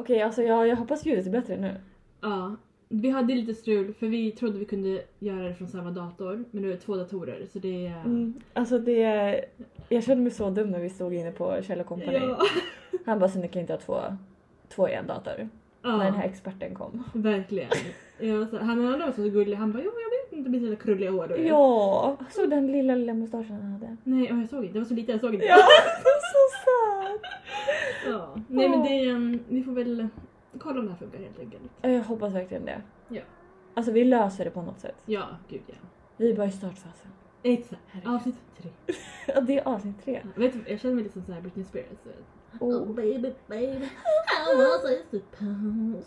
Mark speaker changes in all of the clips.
Speaker 1: Okej, alltså jag, jag hoppas ljudet är bättre nu.
Speaker 2: Ja. Vi hade lite strul för vi trodde vi kunde göra det från samma dator men nu är det två datorer så det är...
Speaker 1: Mm. Alltså det... Jag kände mig så dum när vi stod inne på Kjell Company.
Speaker 2: Ja.
Speaker 1: Han bara, så ni kan inte ha två, två i en dator.
Speaker 2: ja.
Speaker 1: När den här experten kom.
Speaker 2: Verkligen. Jag var så, han hade också så gullig, han bara jo jag inte, blir så krulliga hår. och-
Speaker 1: Ja! Så den lilla lilla mustaschen han hade.
Speaker 2: Nej och jag såg inte, det var så lite jag såg inte.
Speaker 1: Ja, så söt!
Speaker 2: Ja. Nej men det är en, vi får väl kolla om det här funkar helt enkelt.
Speaker 1: Jag hoppas verkligen det.
Speaker 2: Ja.
Speaker 1: Alltså vi löser det på något sätt.
Speaker 2: Ja, gud ja.
Speaker 1: Vi är bara i startfasen.
Speaker 2: Exakt. Avsnitt tre.
Speaker 1: Ja, det är avsnitt tre.
Speaker 2: Ja, Vet du, jag känner mig lite som så här Britney Spears. Vet.
Speaker 1: Oh.
Speaker 2: baby baby, how was I supposed to know?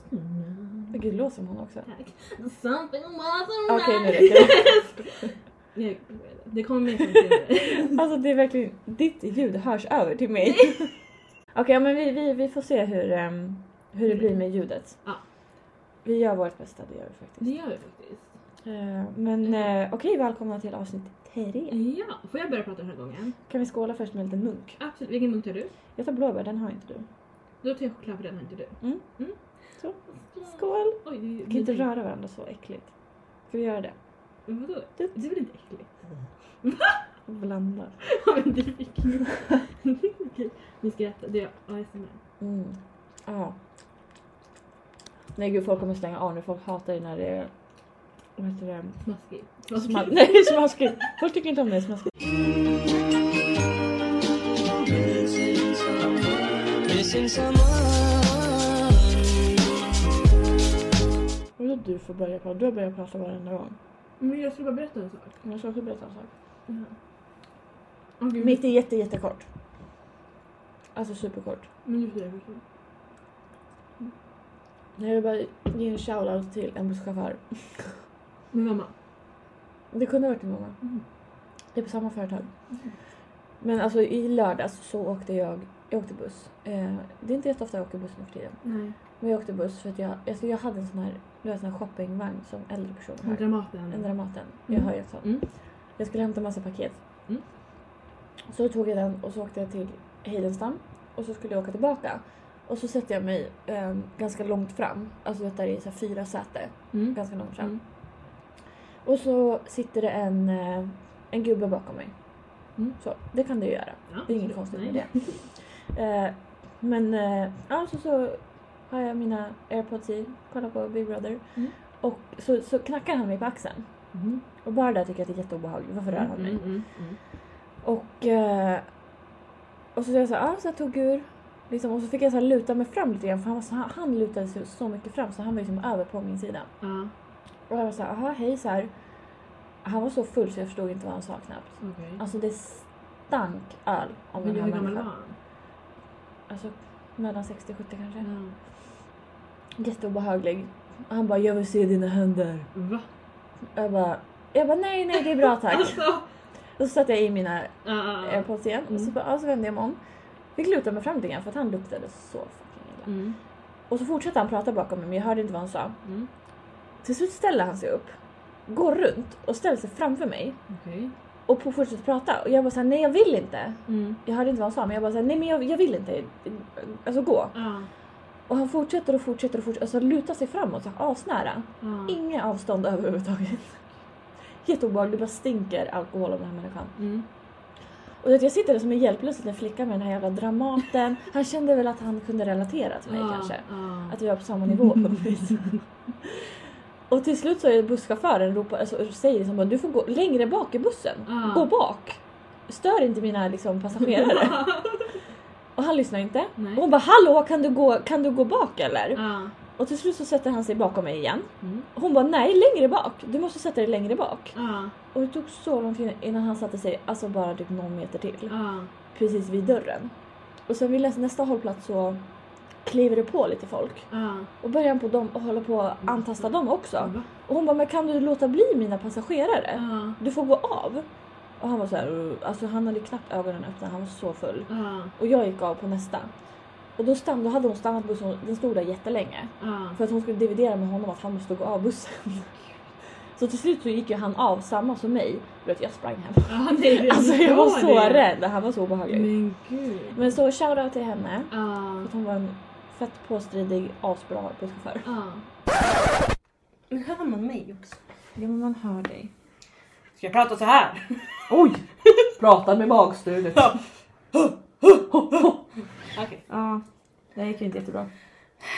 Speaker 1: Gud, låter som hon också.
Speaker 2: Tack. Something was
Speaker 1: Okej, nu räcker det.
Speaker 2: Nej, Det kommer mer senare.
Speaker 1: Alltså det är verkligen, ditt ljud hörs över till mig. Okej, men vi, vi, vi får se hur, ehm, hur det blir med ljudet.
Speaker 2: Ja.
Speaker 1: Vi gör vårt bästa, det gör vi faktiskt.
Speaker 2: Det gör vi faktiskt.
Speaker 1: Eh, men eh, okej, välkomna till avsnitt tre.
Speaker 2: Ja, får jag börja prata den här gången?
Speaker 1: Kan vi skåla först med en liten munk?
Speaker 2: Absolut. Vilken munk tar du?
Speaker 1: Jag tar blåbär, den har inte du.
Speaker 2: Då tar jag choklad för den har inte du.
Speaker 1: Mm.
Speaker 2: Mm.
Speaker 1: Så. Skål!
Speaker 2: Oj, det,
Speaker 1: Vi kan inte röra varandra så äckligt. Ska vi göra det?
Speaker 2: Vadå?
Speaker 1: Du-
Speaker 2: Det är väl inte äckligt?
Speaker 1: Blanda.
Speaker 2: Ja men det fick ni. Okej, vi ska äta. Det är ASMR.
Speaker 1: Mm. Ja. Nej gud, folk kommer stänga av nu. Folk hatar det när det är... Vad heter det?
Speaker 2: Smaskigt.
Speaker 1: Nej, smaskigt. Folk tycker inte om det smaskigt.
Speaker 3: Missing someone.
Speaker 1: Vadå du får börja prata? Du har börjat prata varenda gång.
Speaker 2: Men jag skulle bara berätta en sak.
Speaker 1: Jag ska också berätta en sak.
Speaker 2: Åh, gud,
Speaker 1: Mitt är jätte, jättekort. Alltså superkort.
Speaker 2: Men nu ska jag förstå.
Speaker 1: Jag vill bara ge en shoutout till en busschaufför.
Speaker 2: Min mamma.
Speaker 1: Det kunde ha varit din mamma.
Speaker 2: Mm.
Speaker 1: Det är på samma företag. Men alltså i lördags så åkte jag, jag åkte buss. Eh, det är inte jätteofta jag åker buss nu för tiden.
Speaker 2: Nej.
Speaker 1: Men jag åkte buss för att jag, alltså jag hade en sån här, du vet, sån här shoppingvagn som äldre personer har.
Speaker 2: Dramaten.
Speaker 1: En Dramaten. Jag
Speaker 2: Mm.
Speaker 1: har ju en sån.
Speaker 2: Mm.
Speaker 1: Jag skulle hämta massa paket.
Speaker 2: Mm.
Speaker 1: Så tog jag den och så åkte jag till Heidenstam och så skulle jag åka tillbaka. Och så sätter jag mig eh, ganska långt fram, alltså där det är så fyra säte,
Speaker 2: Mm.
Speaker 1: ganska långt fram.
Speaker 2: Mm.
Speaker 1: Och så sitter det en, eh, en gubbe bakom mig.
Speaker 2: Mm.
Speaker 1: Så, det kan det ju göra.
Speaker 2: Ja,
Speaker 1: Det är inget konstigt med det. Eh, men eh, ja, så, så har jag mina airpods i, kollar på Big Brother.
Speaker 2: Mm.
Speaker 1: Och så, så knackar han mig på axeln.
Speaker 2: Mm.
Speaker 1: Och bara där tycker jag att det är jätteobehagligt. Varför rör han mig?
Speaker 2: Mm, mm, mm.
Speaker 1: Och, eh, och så sa jag så ja, så jag tog ur. Liksom, och så fick jag så luta mig fram lite grann för han, var så, han, han lutade sig så mycket fram så han var liksom över på min sida. Och jag var så här, aha hej så här. Han var så full så jag förstod inte vad han sa knappt.
Speaker 2: okej.
Speaker 1: Alltså det stank öl om
Speaker 2: Men
Speaker 1: den här
Speaker 2: hur gammal var han?
Speaker 1: Alltså mellan 60-70 kanske.
Speaker 2: Ja.
Speaker 1: Jätteobehaglig. Och han bara, jag vill se dina händer.
Speaker 2: Va?
Speaker 1: Jag bara, jag bara nej nej det är bra tack.
Speaker 2: Alltså!
Speaker 1: Och så satte jag i mina
Speaker 2: Ja, ja, ja.
Speaker 1: airpods igen och så,
Speaker 2: Mm.
Speaker 1: bara, så vände jag mig om. Fick luta mig fram lite grann för att han luktade så fucking illa.
Speaker 2: Mm.
Speaker 1: Och så fortsatte han prata bakom mig men jag hörde inte vad han sa.
Speaker 2: Mm.
Speaker 1: Till slut ställer han sig upp, går runt och ställer sig framför mig
Speaker 2: Okej.
Speaker 1: och fortsätter prata. Och jag bara såhär, nej jag vill inte.
Speaker 2: Mm.
Speaker 1: Jag hörde inte vad han sa men jag bara såhär, nej men jag, jag vill inte. Alltså gå.
Speaker 2: Ja.
Speaker 1: Och han fortsätter och fortsätter och fortsätter, alltså lutar sig framåt så här asnära.
Speaker 2: Ja.
Speaker 1: Inga avstånd överhuvudtaget. Jätteobehagligt, det bara stinker alkohol om den här människan.
Speaker 2: Mm.
Speaker 1: Och jag sitter där som en hjälplös liten flicka med den här jävla Dramaten. Han kände väl att han kunde relatera till mig
Speaker 2: Ja,
Speaker 1: kanske.
Speaker 2: ja.
Speaker 1: Att vi var på samma nivå på något vis. Och till slut så är busschauffören ropar, alltså, säger liksom bara, du får gå längre bak i bussen.
Speaker 2: Ja.
Speaker 1: Gå bak! Stör inte mina liksom, passagerare. och han lyssnar inte.
Speaker 2: Nej.
Speaker 1: Och hon bara, hallå kan du gå, kan du gå bak eller?
Speaker 2: Ja.
Speaker 1: Och till slut så sätter han sig bakom mig igen.
Speaker 2: Mm.
Speaker 1: Hon bara, nej längre bak! Du måste sätta dig längre bak.
Speaker 2: Ja.
Speaker 1: Och det tog så lång tid innan han satte sig, alltså bara typ någon meter till. Precis vid dörren. Och sen vid nästa hållplats så kliver det på lite folk.
Speaker 2: Ja.
Speaker 1: Och börjar han på dem och håller på att antasta dem också.
Speaker 2: Va?
Speaker 1: Och hon bara, men kan du låta bli mina passagerare?
Speaker 2: Ja.
Speaker 1: Du får gå av. Och han var så här, "Uh." alltså han hade knappt ögonen öppna, han var så full. Och jag gick av på nästa. Och då, stann, då hade hon stannat bussen, den stod där jättelänge. För att hon skulle dividera med honom att han måste gå av bussen. Så till slut så gick ju han av samma som mig. Vet, jag sprang hem.
Speaker 2: Ja, nej,
Speaker 1: Alltså jag var så
Speaker 2: det.
Speaker 1: rädd, han var så obehaglig.
Speaker 2: Men gud.
Speaker 1: Men så shoutout till henne.
Speaker 2: Ja.
Speaker 1: Att hon var en Fett påstridig, asbra busschaufför.
Speaker 4: Ja.
Speaker 2: Men hör man mig också?
Speaker 1: Ja men man hör dig.
Speaker 2: Ska jag prata så här?
Speaker 1: Oj! Prata med magstudet.
Speaker 2: Okej.
Speaker 1: Ja, det gick ju inte jättebra.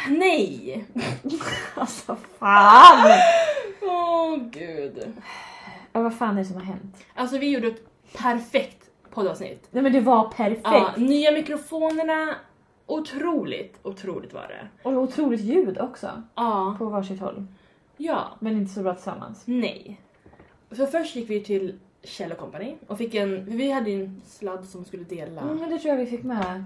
Speaker 2: Nej!
Speaker 1: Alltså fan!
Speaker 2: Åh gud.
Speaker 1: Ja, vad fan är det som har hänt?
Speaker 2: Alltså vi gjorde ett perfekt poddavsnitt.
Speaker 1: Nej men det var perfekt.
Speaker 2: Ja, nya mikrofonerna. Otroligt, otroligt var det.
Speaker 1: Och otroligt ljud också.
Speaker 2: Ja,
Speaker 1: På varsitt håll.
Speaker 2: ja,
Speaker 1: Men inte så bra tillsammans.
Speaker 2: nej. Så först gick vi till Kjell Company och fick en, vi hade ju en sladd som skulle dela.
Speaker 1: Mm, men det tror jag vi fick med.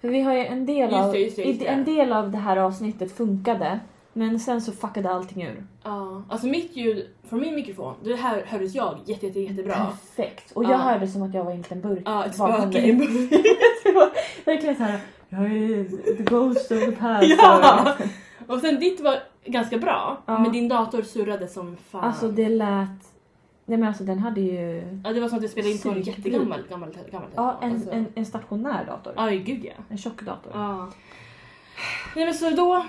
Speaker 1: För vi har ju en del
Speaker 2: Just
Speaker 1: av,
Speaker 2: det, just det, just det.
Speaker 1: en del av det här avsnittet funkade. Men sen så fuckade allting ur.
Speaker 2: Ja, alltså mitt ljud från min mikrofon, det här hördes jag jätte, jätte, jättebra.
Speaker 1: Perfekt. Och jag
Speaker 2: Ja.
Speaker 1: hörde som att jag var en liten burk
Speaker 2: Ja, ett spöke i
Speaker 1: det var verkligen såhär, jag är the ghost of the past.
Speaker 2: Ja. Och sen ditt var ganska bra,
Speaker 1: Ja.
Speaker 2: men din dator surrade som fan.
Speaker 1: Alltså det lät... Nej men alltså den hade ju...
Speaker 2: ja, det var som att du spelade in på en jättegammal gammal, gammal
Speaker 1: Ja, en,
Speaker 2: alltså.
Speaker 1: en, en stationär dator.
Speaker 2: Ja, gud ja.
Speaker 1: En tjock dator.
Speaker 2: ja. Nej men så då,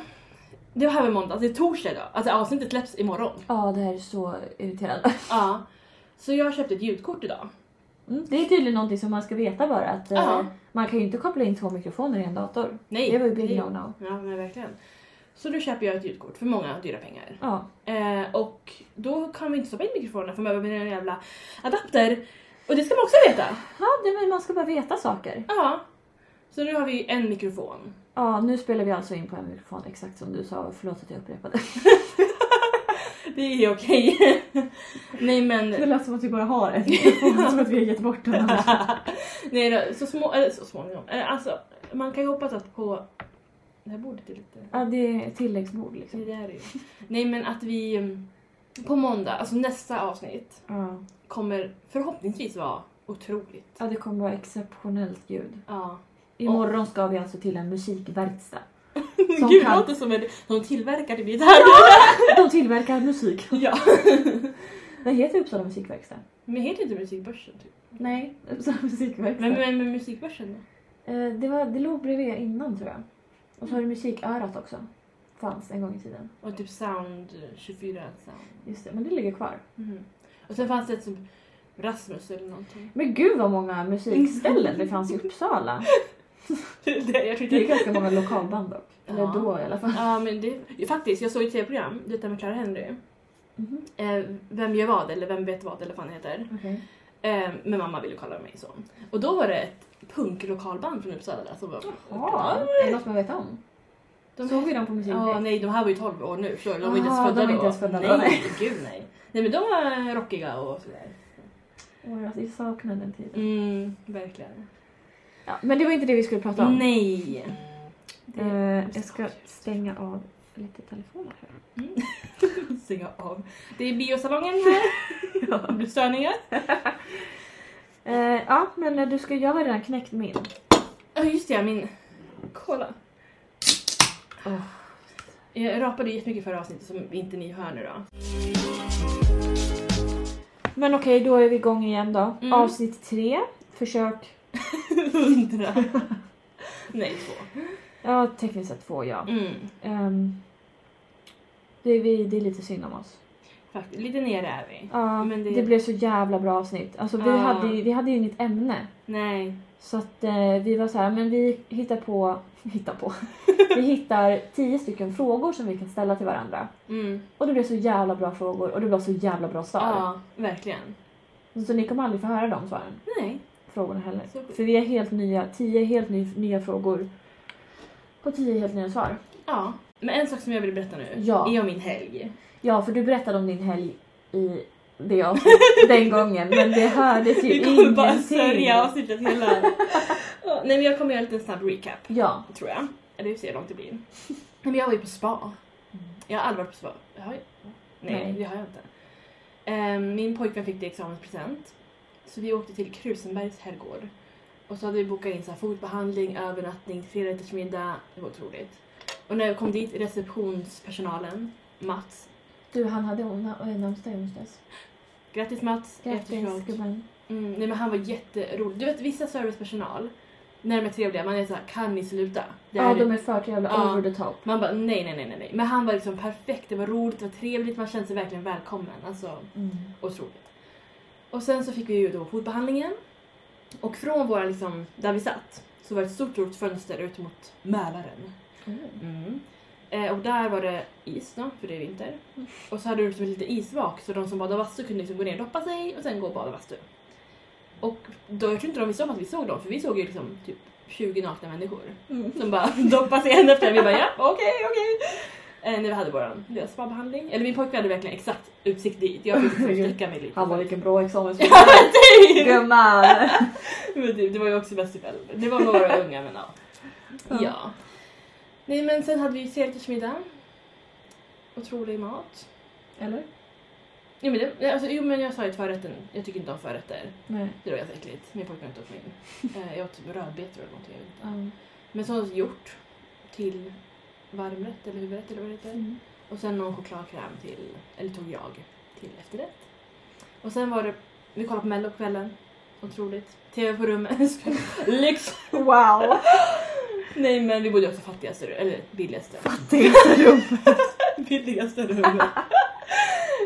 Speaker 2: det var här var måndag, det är torsdag idag. Alltså avsnittet släpps imorgon.
Speaker 1: Ja, det här är så irriterande.
Speaker 2: Ja. Så jag köpte ett ljudkort idag.
Speaker 1: Mm. Det är tydligen någonting som man ska veta bara. Att, eh, man kan ju inte koppla in två mikrofoner i en dator.
Speaker 2: Nej.
Speaker 1: Det var ju big no-no.
Speaker 2: Ja men verkligen. Så då köper jag ett ljudkort för många dyra pengar.
Speaker 1: Ja.
Speaker 2: Eh, och då kan vi inte stoppa in mikrofonerna för man behöver en jävla adapter. Och det ska man också veta.
Speaker 1: ja, det, men man ska bara veta saker.
Speaker 2: Ja. Så nu har vi en mikrofon.
Speaker 1: Ja, nu spelar vi alltså in på en mikrofon exakt som du sa. Förlåt att jag upprepade.
Speaker 2: Det är okej. Nej men...
Speaker 1: Det lät som att vi bara har en mikrofon, som att vi har gett bort den.
Speaker 2: Nej då, så, små, eller, så småningom. Eh, Alltså, man kan ju hoppas att på... Det här bordet är lite...
Speaker 1: Ja, det är ett tilläggsbord
Speaker 2: Det
Speaker 1: liksom.
Speaker 2: är det ju. Nej men att vi mm, på måndag, alltså nästa avsnitt,
Speaker 1: Ja.
Speaker 2: kommer förhoppningsvis vara otroligt.
Speaker 1: ja, det kommer vara exceptionellt ljud.
Speaker 2: Ja.
Speaker 1: Imorgon ska vi alltså till en musikverkstad.
Speaker 2: Gud,
Speaker 1: Som
Speaker 2: det
Speaker 1: kan-
Speaker 2: låter som en, som tillverkar till gitarr.
Speaker 1: De tillverkar musik.
Speaker 2: Ja.
Speaker 1: Den heter Uppsala musikverkstad.
Speaker 2: Men heter inte Musikbörsen typ?
Speaker 1: Nej, Uppsala musikverkstad.
Speaker 2: Men, men med Musikbörsen då?
Speaker 1: Eh, det, var, det låg bredvid innan tror jag. Och så har du musikörat också. Fanns en gång i tiden.
Speaker 2: Och typ Sound 24 Sound.
Speaker 1: Just det, men det ligger kvar.
Speaker 2: Mhm. Och sen fanns det ett som Rasmus eller någonting.
Speaker 1: Men gud vad många musikställen det fanns i Uppsala.
Speaker 2: det, jag
Speaker 1: Det är ganska många lokalband dock. Eller
Speaker 2: Ja.
Speaker 1: då i alla fall.
Speaker 2: Ja men det, faktiskt, jag såg ett tv-program, detta med Clara Henry.
Speaker 1: Mhm.
Speaker 2: Eh, vem gör vad eller vem vet vad eller vad det heter.
Speaker 1: Okej.
Speaker 2: Eh, men mamma ville kalla mig så. Och då var det ett punklokalband från Uppsala som var...
Speaker 1: Jaha, är det något man vet om?
Speaker 2: De
Speaker 1: Såg vi dem på musikfest?
Speaker 2: Ja, nej, de här var ju 12 år nu. Så de var inte ens födda
Speaker 1: de
Speaker 2: då.
Speaker 1: ens födda
Speaker 2: nej,
Speaker 1: då, nej.
Speaker 2: gud nej. Nej men de var rockiga och sådär.
Speaker 1: Åh, jag saknar den tiden.
Speaker 2: Mm, verkligen.
Speaker 1: Ja, men det var inte det vi skulle prata om.
Speaker 2: Nej.
Speaker 1: Eh, jag ska stänga av lite telefoner här.
Speaker 2: Stänga av. Det är biosalongen här. Det blir störningar.
Speaker 1: Eh, ja, men du ska, jag har redan knäckt min.
Speaker 2: Ja just det, min... Kolla.
Speaker 1: Åh.
Speaker 2: Jag rapade jättemycket förra avsnittet som inte ni hör nu då.
Speaker 1: Men okej, då är vi igång igen då.
Speaker 2: Mm.
Speaker 1: Avsnitt tre. Försök.
Speaker 2: Hundra. Nej, två.
Speaker 1: Ja, tekniskt sett två ja.
Speaker 2: Mm.
Speaker 1: Ehm, det, är vi, det är lite synd om oss.
Speaker 2: Faktiskt, lite nere är vi.
Speaker 1: Ja,
Speaker 2: Men
Speaker 1: det...
Speaker 2: det-
Speaker 1: blev så jävla bra avsnitt. Alltså vi,
Speaker 2: Ja.
Speaker 1: hade, vi hade ju inget ämne.
Speaker 2: Nej.
Speaker 1: Så att eh, vi var så här, men vi hittar på, hittar på. vi hittar tio stycken frågor som vi kan ställa till varandra.
Speaker 2: Mm.
Speaker 1: Och det blev så jävla bra frågor och det blev så jävla bra svar.
Speaker 2: Ja, verkligen.
Speaker 1: Så ni kommer aldrig få höra de svaren,
Speaker 2: Nej.
Speaker 1: Frågorna heller.
Speaker 2: Så-
Speaker 1: För vi är helt nya, tio helt ny, nya frågor. Och tio helt nya svar.
Speaker 2: Ja. Men en sak som jag vill berätta nu
Speaker 1: Ja.
Speaker 2: är om min helg.
Speaker 1: Ja, för du berättade om din helg i det avsnittet den gången, men det hördes ju
Speaker 2: Vi kommer bara
Speaker 1: ingenting.
Speaker 2: sörja avsnittet hela... Nej men jag kommer göra en liten snabb recap.
Speaker 1: Ja.
Speaker 2: Tror jag. Eller vi får se hur långt det blir. Nej, men jag var ju på spa. Jag har aldrig varit på spa. Jag har. Nej,
Speaker 1: Nej.
Speaker 2: det har jag inte. Ehm, min pojkvän fick det i examenspresent. Så vi åkte till Krusenbergs herrgård. Och så hade vi bokat in så här fotbehandling, övernattning, trerättersmiddag. Det var otroligt. Och när jag kom dit, receptionspersonalen, Mats.
Speaker 1: Du, han hade ona- namnsdag i onsdags.
Speaker 2: Grattis Mats!
Speaker 1: Grattis gubben.
Speaker 2: Mm, nej men han var jätterolig. Du vet vissa servicepersonal, när de är trevliga, man är så här, kan ni sluta? Det
Speaker 1: Ja,
Speaker 2: här
Speaker 1: de är för jävla
Speaker 2: Ja.
Speaker 1: over the top.
Speaker 2: Man bara nej, nej, nej, nej, nej. Men han var liksom perfekt, det var roligt, det var trevligt, man kände sig verkligen välkommen. Alltså
Speaker 1: Mm.
Speaker 2: otroligt. Och sen så fick vi ju då fotbehandlingen. Och från våra liksom, där vi satt, så var det ett stort, stort fönster ut mot Mälaren. Mm. Eh, och där var det is då, för det är vinter. Och så hade du liksom ett litet isvak så de som badade bastu kunde liksom gå ner och doppa sig och sen gå och bada bastu. Och då, jag tror inte de visste om att vi såg dem för vi såg ju liksom typ 20 nakna människor som bara doppade sig en efter en. Vi bara ja, okej, okej. Eh, när vi hade vår spabehandling. Eller min pojke hade verkligen exakt utsikt dit. Jag fick liksom sträcka mig lite.
Speaker 1: Han var vilken bra examen.
Speaker 2: Ja, men typ!
Speaker 1: Gumman!
Speaker 2: Men typ, det var ju också bäst i föräldrar. Det var några unga men ja.
Speaker 1: Ja.
Speaker 2: Nej men sen hade vi trerättersmiddag. Otrolig mat.
Speaker 1: Eller?
Speaker 2: Jo men, det, alltså, jo men jag sa ju förrätten, jag tycker inte om förrätter.
Speaker 1: Nej.
Speaker 2: Det var ganska äckligt. Min pojke har inte åt min. Eh, jag åt rödbetor eller någonting. jag vet inte.
Speaker 1: Ja.
Speaker 2: Men så gjort till varmrätt eller huvudrätt eller vad det heter.
Speaker 1: Mm.
Speaker 2: Och sen någon chokladkräm till, eller tog jag, till efterrätt. Och sen var det, vi kollade på mello på kvällen. Otroligt. TV på rummet. Lyx!
Speaker 1: Wow!
Speaker 2: Nej men vi bodde också fattigaste, eller billigaste.
Speaker 1: Fattigaste rummet.
Speaker 2: billigaste rummet.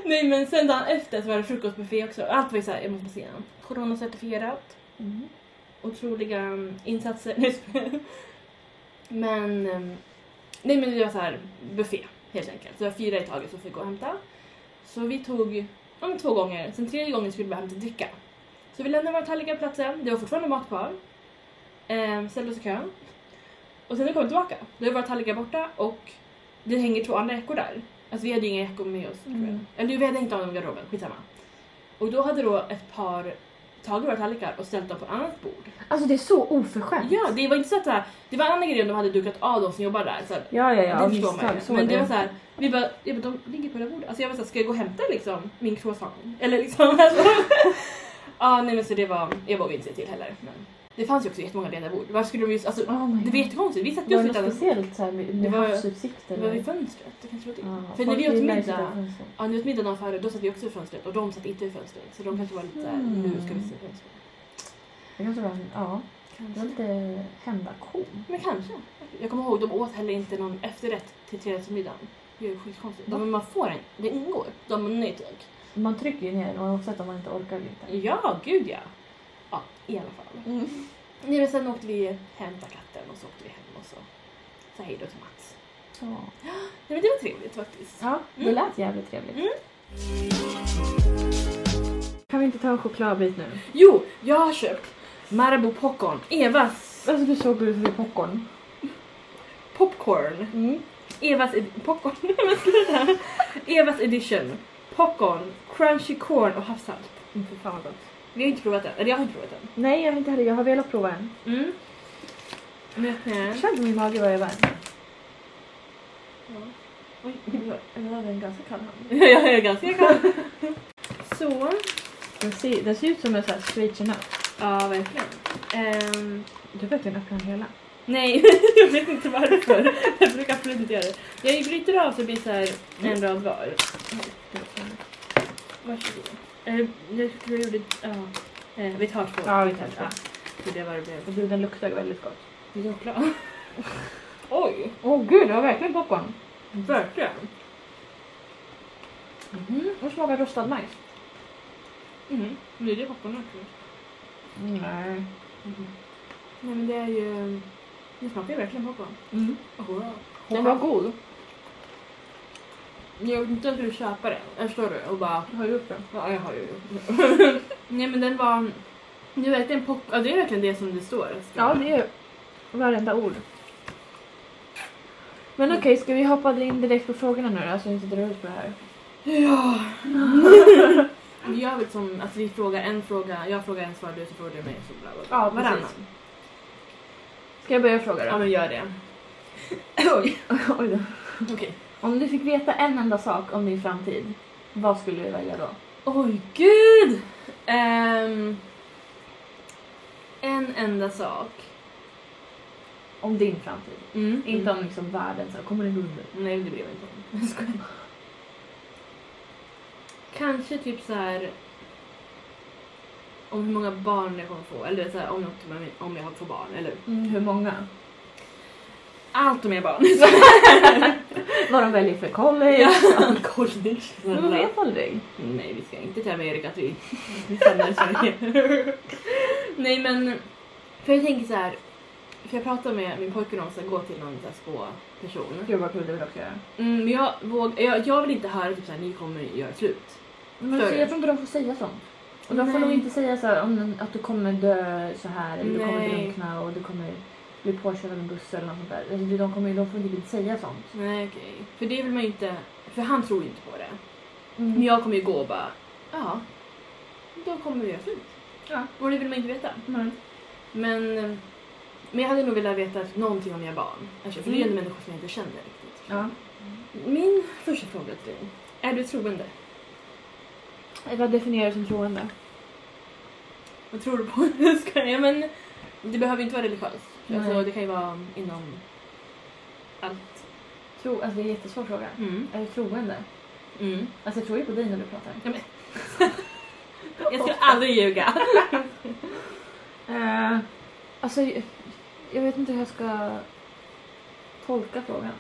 Speaker 2: Nej men sen dagen efter så var det frukostbuffé också. Allt var ju såhär, jag måste säga. Coronacertifierat.
Speaker 1: Mm.
Speaker 2: Otroliga um, insatser. Men, um, nej men det var så här buffé helt enkelt. Så det var fyra i taget som fick gå och hämta. Så vi tog ja, men två gånger, sen tredje gången skulle vi bara hämta dricka. Så vi lämnade våra tallrikar på platsen, det var fortfarande mat kvar. Ehm, ställde oss i kön. Och sen när vi kom tillbaka, då var våra tallrikar borta och det hänger två andra jackor där. Alltså vi hade ju inga jackor med oss.
Speaker 1: Mm.
Speaker 2: Eller vi hade hängt av dem i garderoben, skitsamma. Och då hade då ett par tagit våra tallrikar och ställt dem på ett annat bord.
Speaker 1: Alltså det är så oförskämt.
Speaker 2: Ja, det var inte så att det, här, det var en annan grej om de hade dukat av de som jobbar där. Så här,
Speaker 1: ja, ja. ja
Speaker 2: det förstår man ju. Men
Speaker 1: är
Speaker 2: det var så här, vi bara, jag bara, de ligger på det bordet. Alltså jag var så här, ska jag gå och hämta liksom min croissant? Eller liksom, alltså. Ja, nej men så det var, jag vågade inte säga till heller. Men det fanns ju också jättemånga lediga bord. Varför skulle de just, alltså
Speaker 1: Oh
Speaker 2: det var jättekonstigt. Vi satt
Speaker 1: Var
Speaker 2: just
Speaker 1: det
Speaker 2: utan,
Speaker 1: något speciellt så här med,
Speaker 2: Det
Speaker 1: med
Speaker 2: var-
Speaker 1: havsutsikt
Speaker 2: det var vid fönstret. Det kanske var det.
Speaker 1: Ja,
Speaker 2: För när vi åt middag, ja, när vi åt middag dagen före, då satt vi också vid fönstret och de satt inte vid fönstret. Så de kanske var lite såhär,
Speaker 1: Mm.
Speaker 2: nu ska vi se fönstret.
Speaker 1: Det kanske var, ja, det var
Speaker 2: Kanske.
Speaker 1: lite hemmakon.
Speaker 2: Men kanske. Jag kommer ihåg, de åt heller inte någon efterrätt till trerättersmiddagen. Det är skitkonstigt. Men man får en, det ingår. De har nej tack.
Speaker 1: Man trycker ju ner den oavsett om man inte orkar eller inte.
Speaker 2: Ja, gud ja. Ja, i alla fall.
Speaker 1: Mm.
Speaker 2: Men sen åkte vi hämta katten och så åkte vi hem och så sa hej då till Mats.
Speaker 1: Ja.
Speaker 2: Nej, men det var trevligt faktiskt.
Speaker 1: ja, det
Speaker 2: Mm.
Speaker 1: lät jävligt trevligt.
Speaker 2: Mm.
Speaker 1: Kan vi inte ta en chokladbit nu?
Speaker 2: Jo, jag har köpt Marabou popcorn. Evas
Speaker 1: Alltså du såg ut som popcorn.
Speaker 2: popcorn.
Speaker 1: Mm.
Speaker 2: Evas popcorn. Men sluta. Evas edition. Popcorn, crunchy corn och havssalt.
Speaker 1: Mm, fan vad gott.
Speaker 2: Vi har inte provat den. Eller jag har inte provat den.
Speaker 1: Nej jag har inte heller, jag har velat prova en.
Speaker 2: Mm. Öppnar jag
Speaker 1: Jag kände min mage var varm.
Speaker 2: Ja. Oj,
Speaker 1: Jag hade en ganska kall hand.
Speaker 2: jag är ganska kall. Så.
Speaker 1: Den ser, den ser ut som en sån här straight up.
Speaker 2: Ja, verkligen. Ehm,
Speaker 1: Du verkligen öppnar den hela.
Speaker 2: nej, jag vet inte varför. Jag brukar absolut inte göra det. Jag bryter av så det blir så här en rad var. Varsågod. Eh, jag tror jag gjorde... Ja. Eh, vi tar två.
Speaker 1: Ja, vi tar två.
Speaker 2: Ja, det vad det blev.
Speaker 1: Och du den luktar väldigt gott.
Speaker 2: Jäklar. Oj,
Speaker 1: Åh oh, gud det var verkligen popcorn.
Speaker 2: verkligen.
Speaker 1: Mm. Och smakar rostad majs.
Speaker 2: Mm. Blir det popcorn också?
Speaker 1: Nej.
Speaker 2: Mhm. Nej men det är ju... Det smakar ju verkligen popcorn.
Speaker 1: Mm.
Speaker 2: Oh,
Speaker 1: Den var god.
Speaker 2: Jag vet inte om skulle köpa den. Jag förstår du? Och bara...
Speaker 1: Jag har gjort den.
Speaker 2: Ja, jag har ju Nej men den var... Det är verkligen pop... Ja, det är verkligen det som det står.
Speaker 1: Ja det är varenda ord. Men okej, ska vi hoppa in direkt på frågorna nu då så vi inte drar ut på det här?
Speaker 2: Ja. Vi gör väl som att vi frågar en fråga, jag frågar en svar, du så frågar du mig. Så bla bla.
Speaker 1: Ja,
Speaker 2: Varannan.
Speaker 1: Ska jag börja fråga då?
Speaker 2: Ja men gör det. Oj.
Speaker 1: Oj då.
Speaker 2: Okej.
Speaker 1: Om du fick veta en enda sak om din framtid, vad skulle du välja då?
Speaker 2: Oj gud! Ehm, en enda sak.
Speaker 1: Om din framtid.
Speaker 2: Mm.
Speaker 1: Inte om liksom världen, så kommer den gå under?
Speaker 2: Nej, det bryr jag mig inte om. Kanske typ så här. om hur många barn jag kommer få. Eller så här, om, jag, om jag får barn. Eller
Speaker 1: Mm, hur många?
Speaker 2: Allt om jag har barn.
Speaker 1: Vad de väljer för college.
Speaker 2: ja, college.
Speaker 1: Man vet aldrig.
Speaker 2: Nej, vi ska inte till Amerika. att Vi, stannar i Sverige. Nej, men för jag tänker så här. För jag pratade med min pojke om att gå till någon så här spå-person.
Speaker 1: Gud vad kul det vill också göra.
Speaker 2: Mm, men jag, våg, jag, jag vill inte höra typ så här, ni kommer göra slut.
Speaker 1: Men så jag tror inte de får säga sånt. Och de får
Speaker 2: Nej.
Speaker 1: nog inte säga så här, om, att du kommer dö så här eller du kommer
Speaker 2: Nej.
Speaker 1: drunkna och du kommer bli påkörd av en buss eller något sånt där. Alltså, de, kommer, de får inte säga sånt.
Speaker 2: Nej, okej. För det vill man ju inte... För han tror ju inte på det.
Speaker 1: Mm.
Speaker 2: Men jag kommer ju gå och bara, ja, då kommer vi göra slut.
Speaker 1: Ja.
Speaker 2: Och det vill man inte veta.
Speaker 1: Mm.
Speaker 2: Men, men jag hade nog velat veta någonting om jag barn. Alltså, för det är ju
Speaker 1: Mm.
Speaker 2: ändå människor som jag inte känner riktigt.
Speaker 1: Ja.
Speaker 2: Min första fråga till dig. Är du troende?
Speaker 1: Vad definierar du som troende?
Speaker 2: Vad tror du på? Jag men det behöver inte vara religiöst. Alltså, det kan ju vara inom allt.
Speaker 1: Tro, alltså det är en jättesvår fråga.
Speaker 2: Mm.
Speaker 1: Är du troende?
Speaker 2: Mm.
Speaker 1: Alltså jag tror ju på dig när du pratar.
Speaker 2: Ja, men. jag skulle aldrig ljuga.
Speaker 1: Uh, alltså jag, jag vet inte hur jag ska tolka frågan.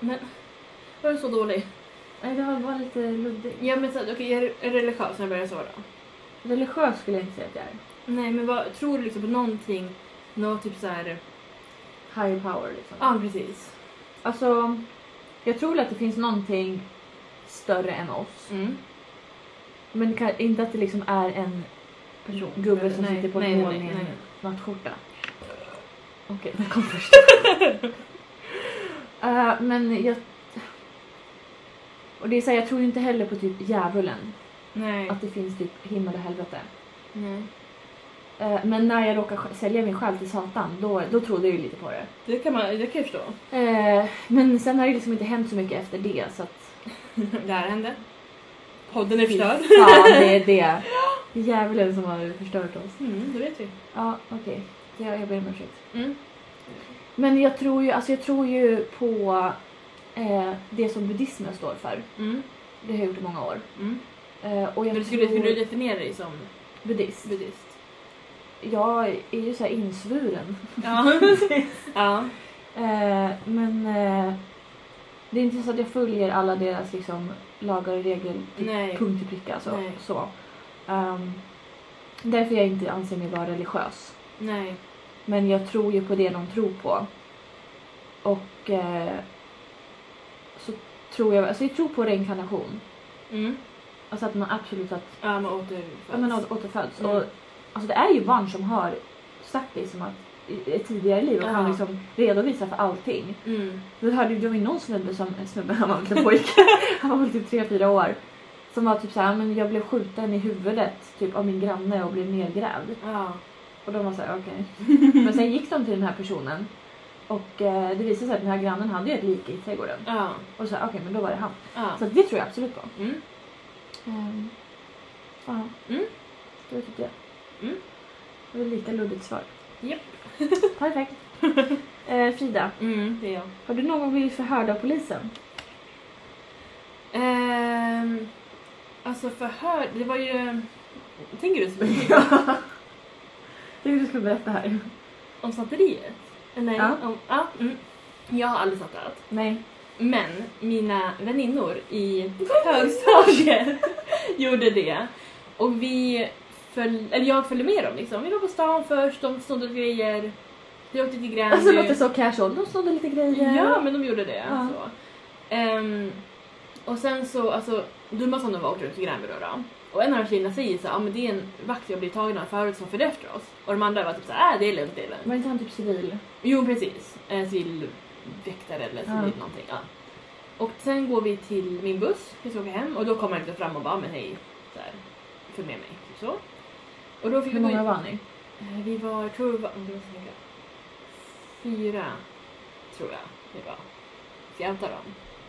Speaker 2: Men var du så dålig?
Speaker 1: Nej, det var bara lite luddigt.
Speaker 2: Ja men så, är du är religiös när jag börjar så då?
Speaker 1: Religiös skulle jag inte säga att jag är.
Speaker 2: Nej men vad, tror du liksom på någonting, något typ så här.
Speaker 1: Higher power liksom.
Speaker 2: Ja precis.
Speaker 1: Alltså, jag tror att det finns någonting större än oss.
Speaker 2: Mm.
Speaker 1: Men kan, inte att det liksom är en person, gubbe som
Speaker 2: Nej,
Speaker 1: sitter på ett
Speaker 2: nej,
Speaker 1: i en nattskjorta. Okej, den kom först. Eh, men jag... Och det är så här, jag tror ju inte heller på typ djävulen.
Speaker 2: Nej.
Speaker 1: Att det finns typ himmel och helvete.
Speaker 2: Nej.
Speaker 1: Eh, men när jag råkar sj- sälja min själ till Satan, då, då trodde jag ju lite på det.
Speaker 2: Det kan man, det kan jag förstå.
Speaker 1: Eh, men sen har det liksom inte hänt så mycket efter det så att...
Speaker 2: det här hände. Podden är förstörd.
Speaker 1: Ja, det är det. Djävulen som har förstört oss.
Speaker 2: Mm, det vet vi.
Speaker 1: Ja, okej. Jag, jag ber om ursäkt.
Speaker 2: Mm.
Speaker 1: Men jag tror ju, alltså jag tror ju på eh, det som buddhismen står för.
Speaker 2: Mm.
Speaker 1: Det har jag gjort i många år.
Speaker 2: Mm.
Speaker 1: Eh, och jag
Speaker 2: Men skulle,
Speaker 1: tror...
Speaker 2: skulle du definiera dig som
Speaker 1: Buddhist.
Speaker 2: buddhist?
Speaker 1: Jag är ju så här insvuren.
Speaker 2: Ja. ja.
Speaker 1: Eh, men eh, det är inte så att jag följer alla deras liksom, lagar och regler till punkt och pricka. Alltså,
Speaker 2: Nej.
Speaker 1: så. Um, därför jag inte anser mig vara religiös.
Speaker 2: Nej.
Speaker 1: Men jag tror ju på det de tror på. Och eh, så tror jag, alltså jag tror på reinkarnation.
Speaker 2: Mm.
Speaker 1: Alltså att man absolut att,
Speaker 2: Ja, man återföds.
Speaker 1: ja, men å- återföds.
Speaker 2: Mm.
Speaker 1: Och, alltså det är ju barn som har sagt liksom att i tidigare liv och kan
Speaker 2: Ja.
Speaker 1: liksom redovisa för allting.
Speaker 2: Mm.
Speaker 1: Du hörde ju, det någon snubbe som, snubbe, han var en pojke, han var väl typ 3-4 år. Som var typ såhär, men jag blev skjuten i huvudet typ av min granne och blev nedgrävd.
Speaker 2: Ja.
Speaker 1: Och de var såhär, okej. Men sen gick de till den här personen. Och eh, det visade sig att den här grannen hade ju ett lik i trädgården.
Speaker 2: Ja.
Speaker 1: Och så okej men då var det han.
Speaker 2: Ja.
Speaker 1: Så det tror jag absolut på.
Speaker 2: Mm.
Speaker 1: Um, ja.
Speaker 2: Mm.
Speaker 1: Det typ det.
Speaker 2: Mm.
Speaker 1: Det var lika luddigt svar.
Speaker 2: Japp.
Speaker 1: Perfekt. Eh, Frida,
Speaker 2: Mm, det är jag.
Speaker 1: har du någon gång blivit förhörd av polisen?
Speaker 2: Ehm, alltså förhör, det var ju... Tänker du så mycket?
Speaker 1: Det är du skulle berätta här.
Speaker 2: Om snatteriet? Nej.
Speaker 1: Ja.
Speaker 2: Om, ja mm. Jag har aldrig snattrat.
Speaker 1: Nej.
Speaker 2: Men mina väninnor i högstadiet gjorde det. Och vi föl, eller jag följde med dem liksom. Vi var på stan först, de snodde grejer. Vi åkte till Gränby.
Speaker 1: Alltså det låter så casual. De snodde lite grejer.
Speaker 2: Ja, men de gjorde det.
Speaker 1: Ja.
Speaker 2: Så. Ehm, och sen så, alltså, dumma som de var åkte runt i Gränby då, då. Och en av de tjejerna säger så ah, men det är en vakt jag blivit tagen av förut som följde efter oss. Och de andra var typ så äh, det är lugnt, det är lugnt.
Speaker 1: Var inte han typ civil?
Speaker 2: Jo, precis. En civil väktare eller civil
Speaker 1: Ja.
Speaker 2: någonting. Ja. Och sen går vi till min buss, vi ska åka hem och då kommer han lite fram och bara, men hej, så här, följ med mig. Så. Och då fick
Speaker 1: Hur många var ni?
Speaker 2: Eh, Vi var, jag tror vi var, tänka, fyra, tror jag vi var. Ska jag anta dem?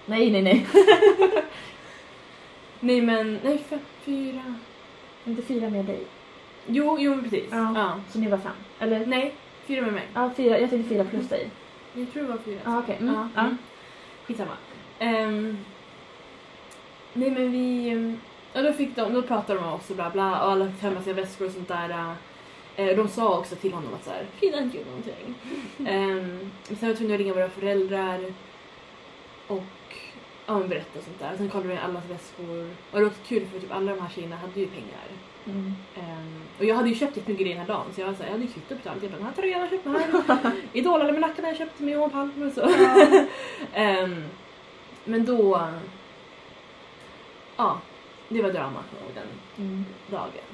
Speaker 1: Nej, nej, nej.
Speaker 2: Nej men, nej fem, fyra.
Speaker 1: Inte fyra med dig.
Speaker 2: Jo, jo men precis.
Speaker 1: Ja.
Speaker 2: Ja.
Speaker 1: Så ni var fem? Eller?
Speaker 2: Nej, fyra med mig.
Speaker 1: Ja, fyra. Jag tänkte fyra plus dig.
Speaker 2: Jag tror det var fyra.
Speaker 1: Ja, okej. Mm.
Speaker 2: Ja,
Speaker 1: Ja.
Speaker 2: mm. Skitsamma. Um, nej men vi... Ja, då, fick de, då pratade de med oss och bla bla och alla fick tömma sina väskor och sånt där. Eh, de sa också till honom att så här, he didn't do någonting. um, sen var vi tvungna att ringa våra föräldrar och ja, men berätta och sånt där. Sen kollade vi allas väskor. Och det var kul för typ alla de här tjejerna hade ju pengar.
Speaker 1: Mm.
Speaker 2: Ehm, och jag hade ju köpt jättemycket grejer den här dagen så jag, var så här, jag hade ju kvitto på allt. Jag bara, den här tröjan har jag köpt den här. Idol-almanackan har jag köpt med Johan Palme och så. Ehm, men då... Ja, det var drama på den
Speaker 1: Mm.
Speaker 2: dagen.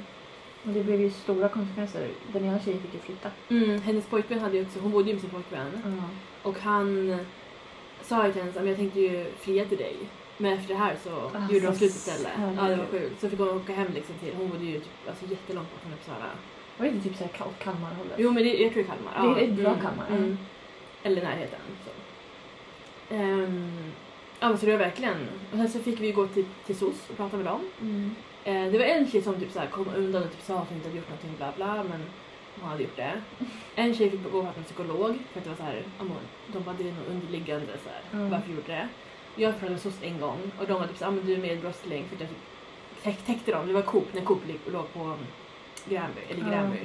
Speaker 1: Och det blev ju stora konsekvenser. Den ena tjejen fick ju flytta.
Speaker 2: Mm, hennes pojkvän hade ju också, hon bodde ju med sin pojkvän. Och han sa ju till henne att jag tänkte ju fria till dig. Men efter det här så
Speaker 1: Ah,
Speaker 2: gjorde de slut istället. Ja, det var sjukt. Så fick hon åka hem liksom till, hon bodde ju typ, alltså, jättelångt bort från Uppsala.
Speaker 1: Var det inte typ såhär Kal- Kalmarhållet?
Speaker 2: Jo men det, jag tror det är Kalmar.
Speaker 1: Det är- det var Kalmar, ja.
Speaker 2: Eller närheten. Så. Ehm, ja men så det var verkligen. Och sen så fick vi gå till, till SOS och prata med dem.
Speaker 1: Mm.
Speaker 2: Eh, det var en tjej som typ så här kom undan och typ sa att hon inte hade gjort någonting bla bla men hon hade gjort det. En tjej fick gå och prata med en psykolog för att det var så här, ja, men de bara det är något underliggande så här,
Speaker 1: Mm.
Speaker 2: varför gjorde det? Jag pratade med SOS en gång och de var typ så här, ja men du är medbrottsling för att jag typ täck, täckte dem. Det var Coop, när Coop låg på um, Gränby, eller. Gränby.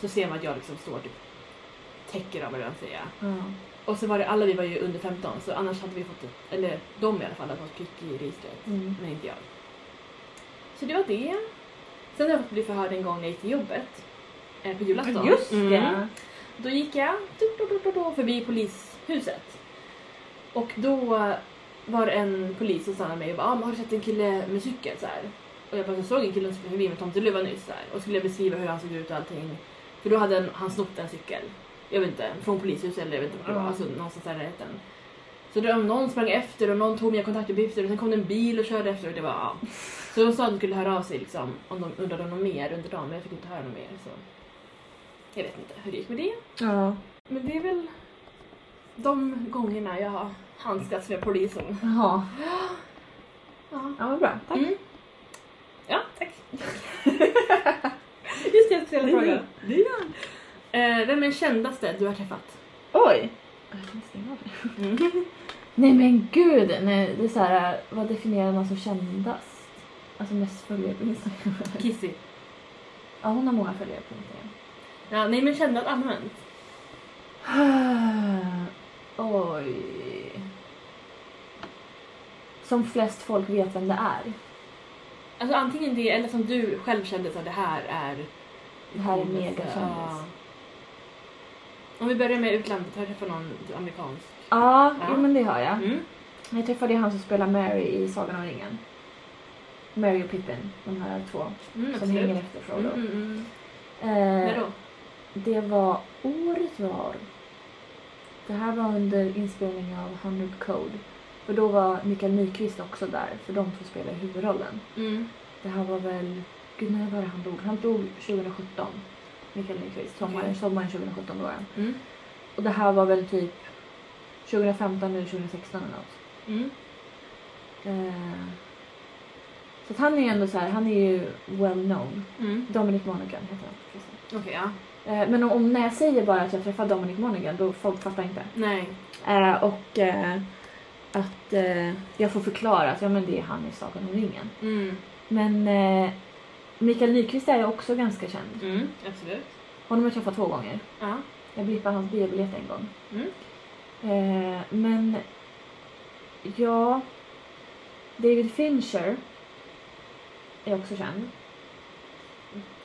Speaker 2: Så ser man att jag liksom står typ täcker dem eller vad man säger.
Speaker 1: Ja.
Speaker 2: Och så var det alla vi var ju under 15 så annars hade vi fått ett, eller de i alla fall hade fått prick i registret.
Speaker 1: Mm.
Speaker 2: Men inte jag. Så det var det. Sen har jag fått bli förhörd en gång när jag gick till jobbet. Eh, på julafton.
Speaker 1: Just
Speaker 2: Mm.
Speaker 1: det!
Speaker 2: Då gick jag du, du, du, förbi polishuset. Och då var det en polis som stannade mig och bara ah, “Har du sett en kille med cykel?” så här. Och jag bara “Jag såg en kille som cyklade förbi med tomteluva nyss” så här. och skulle jag beskriva hur han såg ut och allting. För då hade han snott en cykel. Jag vet inte, från polishuset eller jag vet inte vad det var, alltså någonstans där i närheten. Så då, någon sprang efter och någon tog mina kontaktuppgifter och sen kom det en bil och körde efter och det var ja. Så de sa att de skulle höra av sig liksom, om de undrade om något mer under dagen men jag fick inte höra något mer så. Jag vet inte hur det gick med det.
Speaker 1: Ja.
Speaker 2: Men det är väl de gångerna jag har handskats med polisen.
Speaker 1: Jaha.
Speaker 2: Ja.
Speaker 1: Ja, vad bra. Tack.
Speaker 2: Mm. Ja, tack. Just det, jag ska ställa frågan. Eh, vem är den kändaste du har träffat?
Speaker 1: Oj!
Speaker 2: Mm.
Speaker 1: Nej men gud! Nej, det är så här, vad definierar man som kändast? Alltså mest följare på Instagram.
Speaker 2: Kissy.
Speaker 1: Ja, hon har många följare på Instagram.
Speaker 2: Ja, nej men kändast allmänt.
Speaker 1: Oj. Som flest folk vet vem det är.
Speaker 2: Alltså antingen det eller som du själv kände att det här är...
Speaker 1: Det här är megakändis.
Speaker 2: Ja. Om vi börjar med utlandet, har du träffat någon amerikansk?
Speaker 1: Ja,
Speaker 2: Ja.
Speaker 1: Jo, men det har jag.
Speaker 2: Mm.
Speaker 1: Jag träffade han som spelar Mary i Sagan om ringen. Mary och Pippin, de här två
Speaker 2: Mm,
Speaker 1: som
Speaker 2: absolut.
Speaker 1: hänger efter Frodo.
Speaker 2: Mm, mm, mm.
Speaker 1: Eh,
Speaker 2: då?
Speaker 1: det var, året var... Det här var under inspelningen av 100 Code. För då var Mikael Nyqvist också där, för de två spelade huvudrollen.
Speaker 2: Mm.
Speaker 1: Det här var väl... Gud, när var det han dog? Han dog 2017. Mikael Nyqvist. Sommaren, sommaren 2017 dog han.
Speaker 2: Mm.
Speaker 1: Och det här var väl typ 2015 eller 2016 eller något.
Speaker 2: Mm.
Speaker 1: Eh, så att han är ju ändå så här, han är ju well known.
Speaker 2: Mm.
Speaker 1: Dominic Monaghan heter han.
Speaker 2: Okej, ja.
Speaker 1: Eh, men om, om när jag säger bara att jag träffar Dominic Monaghan då folk fattar inte.
Speaker 2: Nej.
Speaker 1: Eh, och eh, att jag får förklara att ja men det är han i Sagan om ringen.
Speaker 2: Mm.
Speaker 1: Men Mikael Nyqvist är ju också ganska känd.
Speaker 2: Mm. Absolut.
Speaker 1: Honom har jag träffat två gånger.
Speaker 2: Ja.
Speaker 1: Jag blippade hans biobiljett en gång.
Speaker 2: Mm.
Speaker 1: Eh, men ja, David Fincher är också känd.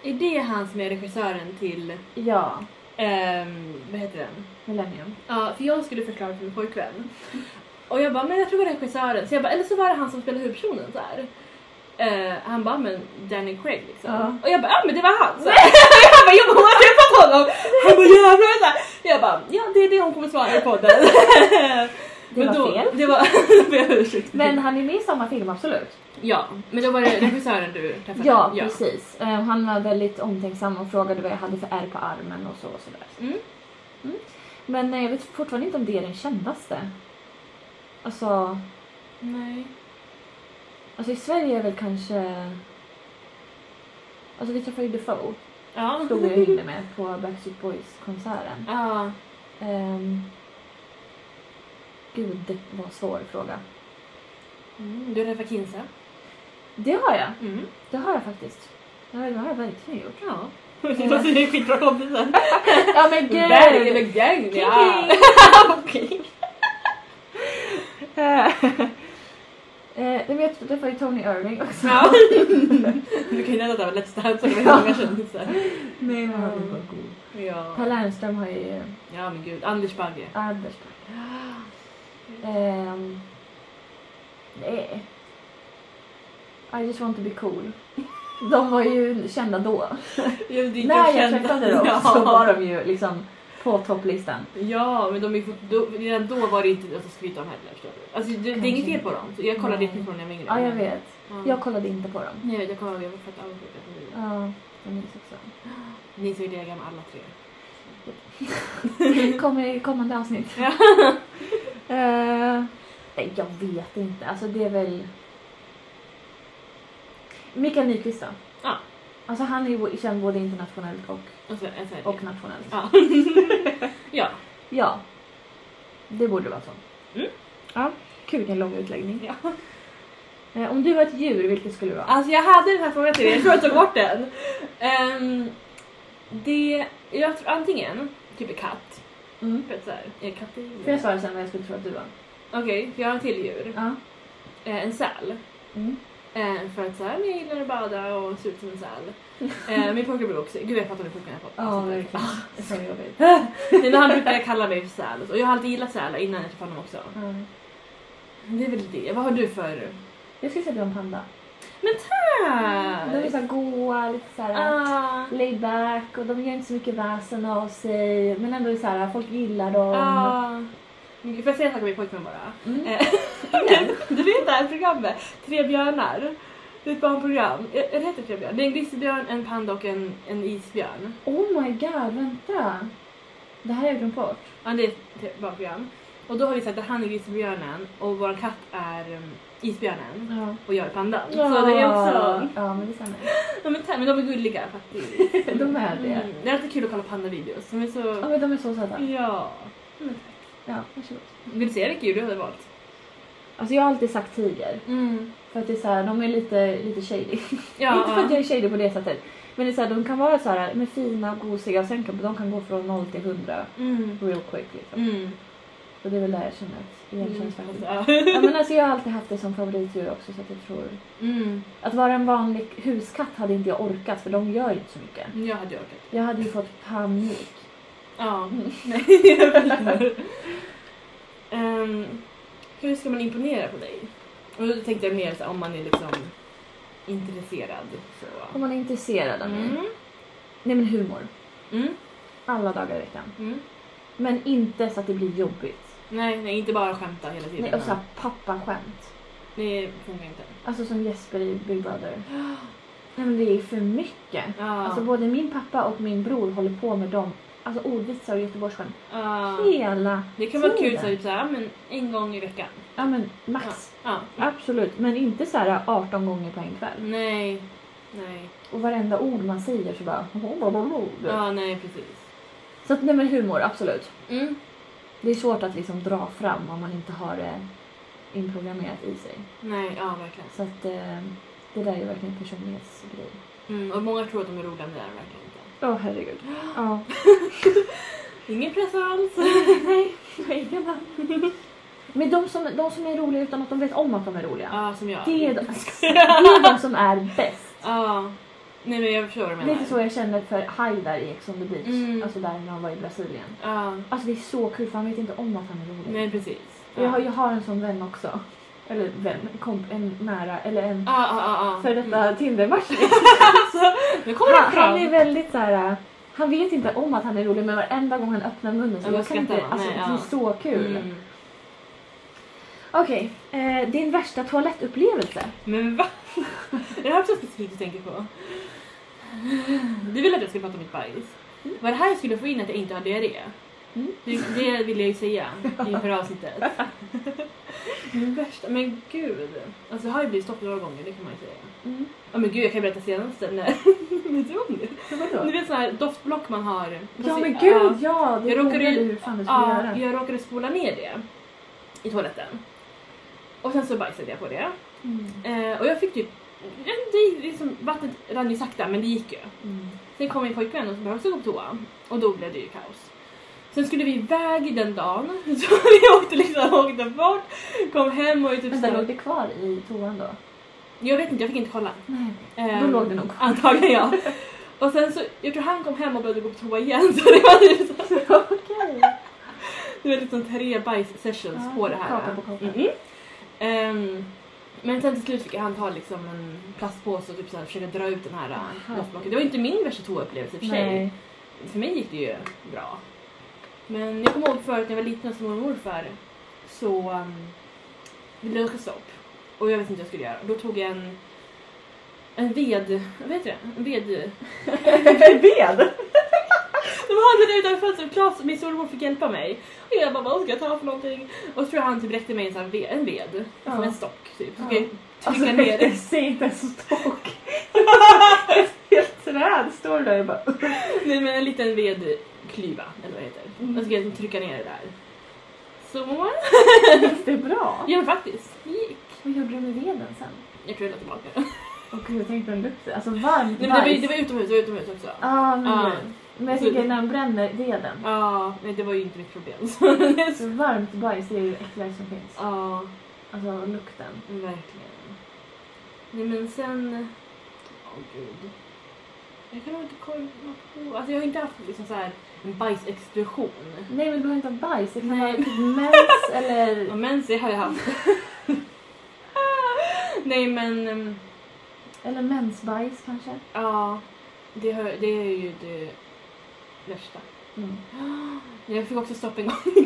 Speaker 2: Är det han som är regissören till,
Speaker 1: Ja,
Speaker 2: ehm, vad heter den?
Speaker 1: Millennium.
Speaker 2: Ja, för jag skulle förklara för min pojkvän. Och jag bara, men jag tror det var regissören. Så jag bara, eller så var det han som spelade huvudpersonen så Eh, han bara, men Danny Craig liksom.
Speaker 1: Ja.
Speaker 2: Och jag bara, ja men det var han. Så jag bara, bara, hon har träffat honom. Han bara, jävlar. Så. Jag bara, ja det är det hon kommer svara i podden.
Speaker 1: Det var
Speaker 2: då,
Speaker 1: fel.
Speaker 2: Det var.
Speaker 1: Men han är med i samma film, absolut.
Speaker 2: Ja, men då var det regissören du träffade?
Speaker 1: Ja, precis. Eh, han var väldigt omtänksam och frågade vad jag hade för ärr på armen och så och sådär.
Speaker 2: Mm.
Speaker 1: Men eh, jag vet fortfarande inte om det är den kändaste. Alltså,
Speaker 2: Nej.
Speaker 1: Alltså i Sverige är väl kanske... Alltså vi träffade ju Defoe.
Speaker 2: Ja.
Speaker 1: Stod vi och hängde med på Backstreet Boys-konserten.
Speaker 2: Ja.
Speaker 1: Um, gud, det var en svår fråga.
Speaker 2: Mm, du träffade Kinsa?
Speaker 1: Det har jag.
Speaker 2: Mm.
Speaker 1: Det har jag faktiskt. Det har, det har jag verkligen gjort.
Speaker 2: Ja. Det låter ju skitbra kompisar.
Speaker 1: Ja men gud!
Speaker 2: Verkligen gäng, ja. Okej.
Speaker 1: Eh, eh, men jag träffade ju Tony Irving också.
Speaker 2: Ja. Du kan ju nämna att det var Let's Dance och
Speaker 1: Ja.
Speaker 2: många kändisar.
Speaker 1: Nej men han
Speaker 2: Mm.
Speaker 1: var god.
Speaker 2: Ja.
Speaker 1: Per Lernström har ju
Speaker 2: ja men gud, Anders Bagge.
Speaker 1: Anders Ehm, Nej. I just want to be cool. De var ju kända då.
Speaker 2: Ja, det är
Speaker 1: När jag
Speaker 2: kända-
Speaker 1: träffade dem
Speaker 2: ja.
Speaker 1: så var de ju liksom på topplistan.
Speaker 2: Ja, men de är då, redan då var det inte att skryta om heller. förstår du. Alltså, det, det är inget fel
Speaker 1: inte.
Speaker 2: på dem. Jag kollade
Speaker 1: Nej.
Speaker 2: jättemycket på dem när jag var yngre.
Speaker 1: Ja, jag vet.
Speaker 2: Ja.
Speaker 1: Jag kollade inte på dem.
Speaker 2: Nej, jag kollade jag var fett avundsjuk.
Speaker 1: Ja, jag minns också.
Speaker 2: Ni är så diagram alla tre.
Speaker 1: Kommer i kommande avsnitt.
Speaker 2: Ja.
Speaker 1: Eh, nej, jag vet inte. Alltså det är väl... Mikael Nyqvist då?
Speaker 2: Ja.
Speaker 1: Alltså han är ju känd både internationellt och,
Speaker 2: så, här-
Speaker 1: och nationellt.
Speaker 2: Ja. ja.
Speaker 1: Ja. Det borde vara så.
Speaker 2: Mm.
Speaker 1: Ja, kul vilken lång utläggning.
Speaker 2: ja.
Speaker 1: Eh, om du var ett djur, vilket skulle du vara?
Speaker 2: Alltså jag hade den här frågan till dig, jag tror jag tog bort den. Ehm, det, jag tror antingen typ en katt.
Speaker 1: Mm.
Speaker 2: För att såhär, är katter
Speaker 1: Får jag svara sen vad jag skulle tro att du var?
Speaker 2: Okej, för jag har en till djur.
Speaker 1: Ja.
Speaker 2: Eh, en säl.
Speaker 1: Mm.
Speaker 2: Eh, för att såhär, jag gillar att bada och se ut som en säl. Eh, min pojke brukar också, gud jag fattar hur pojken är på.
Speaker 1: Ja, verkligen. Så jobbigt.
Speaker 2: Nej, men han brukar kalla mig för säl och så. Och jag har alltid gillat sälar innan jag träffade honom också.
Speaker 1: Ja.
Speaker 2: Det är väl det. Vad har du för...
Speaker 1: Jag skulle säga att du var en panda.
Speaker 2: Men
Speaker 1: De är
Speaker 2: tack!
Speaker 1: såhär goa, lite såhär
Speaker 2: Ah,
Speaker 1: laid back och de gör inte så mycket väsen av sig. Men ändå är så här, folk gillar dem.
Speaker 2: ah. Får jag säga en sak om min pojkvän bara?
Speaker 1: Mm.
Speaker 2: Eh, du vet det här programmet, Tre björnar? Det är ett barnprogram. Det heter Tre björnar. Det är en grizzlybjörn, en panda och en, en isbjörn.
Speaker 1: Oh my god, vänta. Det här har jag glömt bort.
Speaker 2: Ja, det är ett barnprogram. Och då har vi sagt att han är grizzlybjörnen och vår katt är um, isbjörnen.
Speaker 1: Ja.
Speaker 2: Och jag är pandan. Så det är också...
Speaker 1: Ja, men det stämmer.
Speaker 2: Ja, men, de är gulliga faktiskt.
Speaker 1: De är det.
Speaker 2: Mm. Det är alltid kul att kolla pandavideos. De är
Speaker 1: Ja,
Speaker 2: så...
Speaker 1: men de är så söta.
Speaker 2: Ja. Men,
Speaker 1: Ja, varsågod.
Speaker 2: vill du se vilket djur du hade valt?
Speaker 1: Alltså jag har alltid sagt tiger.
Speaker 2: Mm.
Speaker 1: För att det är så här, de är lite, lite shady.
Speaker 2: Ja,
Speaker 1: Inte för att jag är shady på det sättet. Men det är så här, de kan vara så här med fina och gosiga och sen kan de kan gå från 0 till 100
Speaker 2: Mm.
Speaker 1: real quick liksom.
Speaker 2: Mm.
Speaker 1: Och det är väl där jag känner att igenkänningsfaktor.
Speaker 2: Mm.
Speaker 1: Ja men alltså jag har alltid haft det som favoritdjur också så att jag tror
Speaker 2: Mm.
Speaker 1: Att vara en vanlig huskatt hade inte jag orkat för de gör inte så mycket.
Speaker 2: Jag hade orkat.
Speaker 1: Jag hade ju fått panik.
Speaker 2: Ja. Nej, jag förstår. Ehm, hur ska man imponera på dig? Och då tänkte jag mer så här, om man är liksom intresserad. Så.
Speaker 1: Om man är intresserad av mig.
Speaker 2: Mm.
Speaker 1: Nej men humor.
Speaker 2: Mm.
Speaker 1: Alla dagar i veckan.
Speaker 2: Mm.
Speaker 1: Men inte så att det blir jobbigt.
Speaker 2: Nej, nej, inte bara skämta hela tiden.
Speaker 1: Nej, och såhär pappaskämt.
Speaker 2: Det funkar inte.
Speaker 1: Alltså som Jesper i Big Brother. Nej men det är för mycket.
Speaker 2: Ja.
Speaker 1: Alltså både min pappa och min bror håller på med dem. Alltså ordvitsar och göteborgsskämt.
Speaker 2: ja.
Speaker 1: Hela
Speaker 2: Det kan vara kul så typ så här, men en gång i veckan.
Speaker 1: Ja men max.
Speaker 2: Ja.
Speaker 1: Absolut. Men inte så här 18 gånger på en kväll.
Speaker 2: Nej. Nej.
Speaker 1: Och varenda ord man säger så bara...
Speaker 2: Ja, nej precis.
Speaker 1: Så att nej men humor, absolut.
Speaker 2: Mm.
Speaker 1: Det är svårt att liksom dra fram om man inte har det inprogrammerat i sig.
Speaker 2: Nej, ja verkligen.
Speaker 1: Så att eh, det där är verkligen en personlighetsgrej.
Speaker 2: Mm. Och många tror att de är roliga men det är de verkligen.
Speaker 1: Åh oh, herregud. Ja.
Speaker 2: Ingen press alls.
Speaker 1: Nej, ingen Men de som, de som är roliga utan att de vet om att de är roliga.
Speaker 2: Ja, som jag.
Speaker 1: Det, är de, det är de som är bäst.
Speaker 2: Ja. Nej men jag förstår vad du menar.
Speaker 1: Lite så jag känner för Haidar i Ex on the beach.
Speaker 2: Mm.
Speaker 1: Alltså där när han var i Brasilien.
Speaker 2: Ja.
Speaker 1: Alltså det är så kul för han vet inte om att han är rolig.
Speaker 2: Nej precis.
Speaker 1: Jag, har, jag har en sån vän också. Eller vän, komp, en nära, eller en
Speaker 2: Ja, ja, ja, ja.
Speaker 1: för detta Tinder-matchning.
Speaker 2: Nu kommer det
Speaker 1: Han, han är väldigt så här. Han vet inte om att han är rolig men varenda gång han öppnar munnen så
Speaker 2: Ja, då
Speaker 1: jag kan inte, alltså,
Speaker 2: Nej,
Speaker 1: det är så kul.
Speaker 2: Mm.
Speaker 1: Okej, eh, din värsta toalettupplevelse?
Speaker 2: Men va? Är det här också specifikt du tänker på? Du ville att jag skulle prata om mitt bajs. Var det här jag skulle få in att jag inte har diarré?
Speaker 1: Mm.
Speaker 2: Det, vill jag ju säga inför avsnittet. Min värsta, men gud. Alltså jag har ju blivit stoppad några gånger, det kan man ju säga.
Speaker 1: Mm.
Speaker 2: Ja men gud jag kan berätta senaste när... Vet du om det? Ni vet sådana här doftblock man har.
Speaker 1: Ja men gud ja! Det
Speaker 2: Jag råkade ju-
Speaker 1: hur fan du skulle
Speaker 2: Ja,
Speaker 1: göra.
Speaker 2: jag råkade spola ner det i toaletten. Och sen så bajsade jag på det.
Speaker 1: Mm.
Speaker 2: Eh, och jag fick typ det liksom, vattnet rann ju sakta men det gick ju.
Speaker 1: Mm.
Speaker 2: Sen kom min pojkvän och så behövde också gå på toa och då blev det ju kaos. Sen skulle vi iväg den dagen så vi åkte liksom åkte bort, kom hem och typ
Speaker 1: Vänta, låg det kvar i toan då?
Speaker 2: Jag vet inte, jag fick inte kolla.
Speaker 1: Nej.
Speaker 2: Ehm,
Speaker 1: Då låg det nog.
Speaker 2: Antagligen ja. Och sen så, jag tror han kom hem och behövde gå på toa igen så det var typ så,
Speaker 1: Okej.
Speaker 2: det var liksom tre bajs sessions
Speaker 1: Ja,
Speaker 2: på det här.
Speaker 1: kaka på kaka.
Speaker 2: Mhm. Ehm, men sen till slut fick han ta liksom en plastpåse och typ så här försöka dra ut den här
Speaker 1: Aha.
Speaker 2: uh, luftblocket. Det var inte min värsta toaupplevelse i och för sig.
Speaker 1: Nej.
Speaker 2: För mig gick det ju bra. Men jag kommer ihåg förut när jag var liten hos mormor och morfar så um, ville åka stopp. Och jag visste inte vad jag skulle göra. Då tog jag en, en ved, vad heter det? En ved...
Speaker 1: Ved?
Speaker 2: De hade det utanför fönstret. Klas, min stormor fick hjälpa mig. Och jag bara, vad ska jag ta för någonting? Och så tror jag han typ räckte mig en, sån ved, en ved.
Speaker 1: Ja.
Speaker 2: Som en stock typ. Så
Speaker 1: Ja. Alltså,
Speaker 2: ner.
Speaker 1: Säg inte ens stock. Helt träd står där och bara...
Speaker 2: Nej men en liten vedklyva eller vad det heter.
Speaker 1: Mm.
Speaker 2: Så ska jag trycka ner det där. Så,
Speaker 1: Gick det bra?
Speaker 2: ja faktiskt. Det gick.
Speaker 1: Vad gjorde du med veden sen?
Speaker 2: Jag jag la tillbaka den.
Speaker 1: Och gud, jag tänkte en lukt. Alltså varmt
Speaker 2: Nej, men det, var, det var utomhus, det var utomhus också. Ja,
Speaker 1: Ah, men,
Speaker 2: Ja.
Speaker 1: men jag tänker när man bränner veden.
Speaker 2: nej det var ju inte mitt problem. Så.
Speaker 1: Varmt bajs det är ju det äckligaste som finns.
Speaker 2: Ja,
Speaker 1: Alltså lukten.
Speaker 2: verkligen. Nej men sen... Åh gud. Jag kan nog inte komma på... Alltså jag har inte haft liksom så här en bajsexplosion.
Speaker 1: Nej men du har inte haft bajs. Det kan
Speaker 2: Nej.
Speaker 1: vara typ mens eller...
Speaker 2: Och mens det har jag haft. nej men... ehm,
Speaker 1: Eller mensbajs kanske.
Speaker 2: Ja, det, hör, det är ju det värsta.
Speaker 1: Mm.
Speaker 2: Jag fick också stopp en gång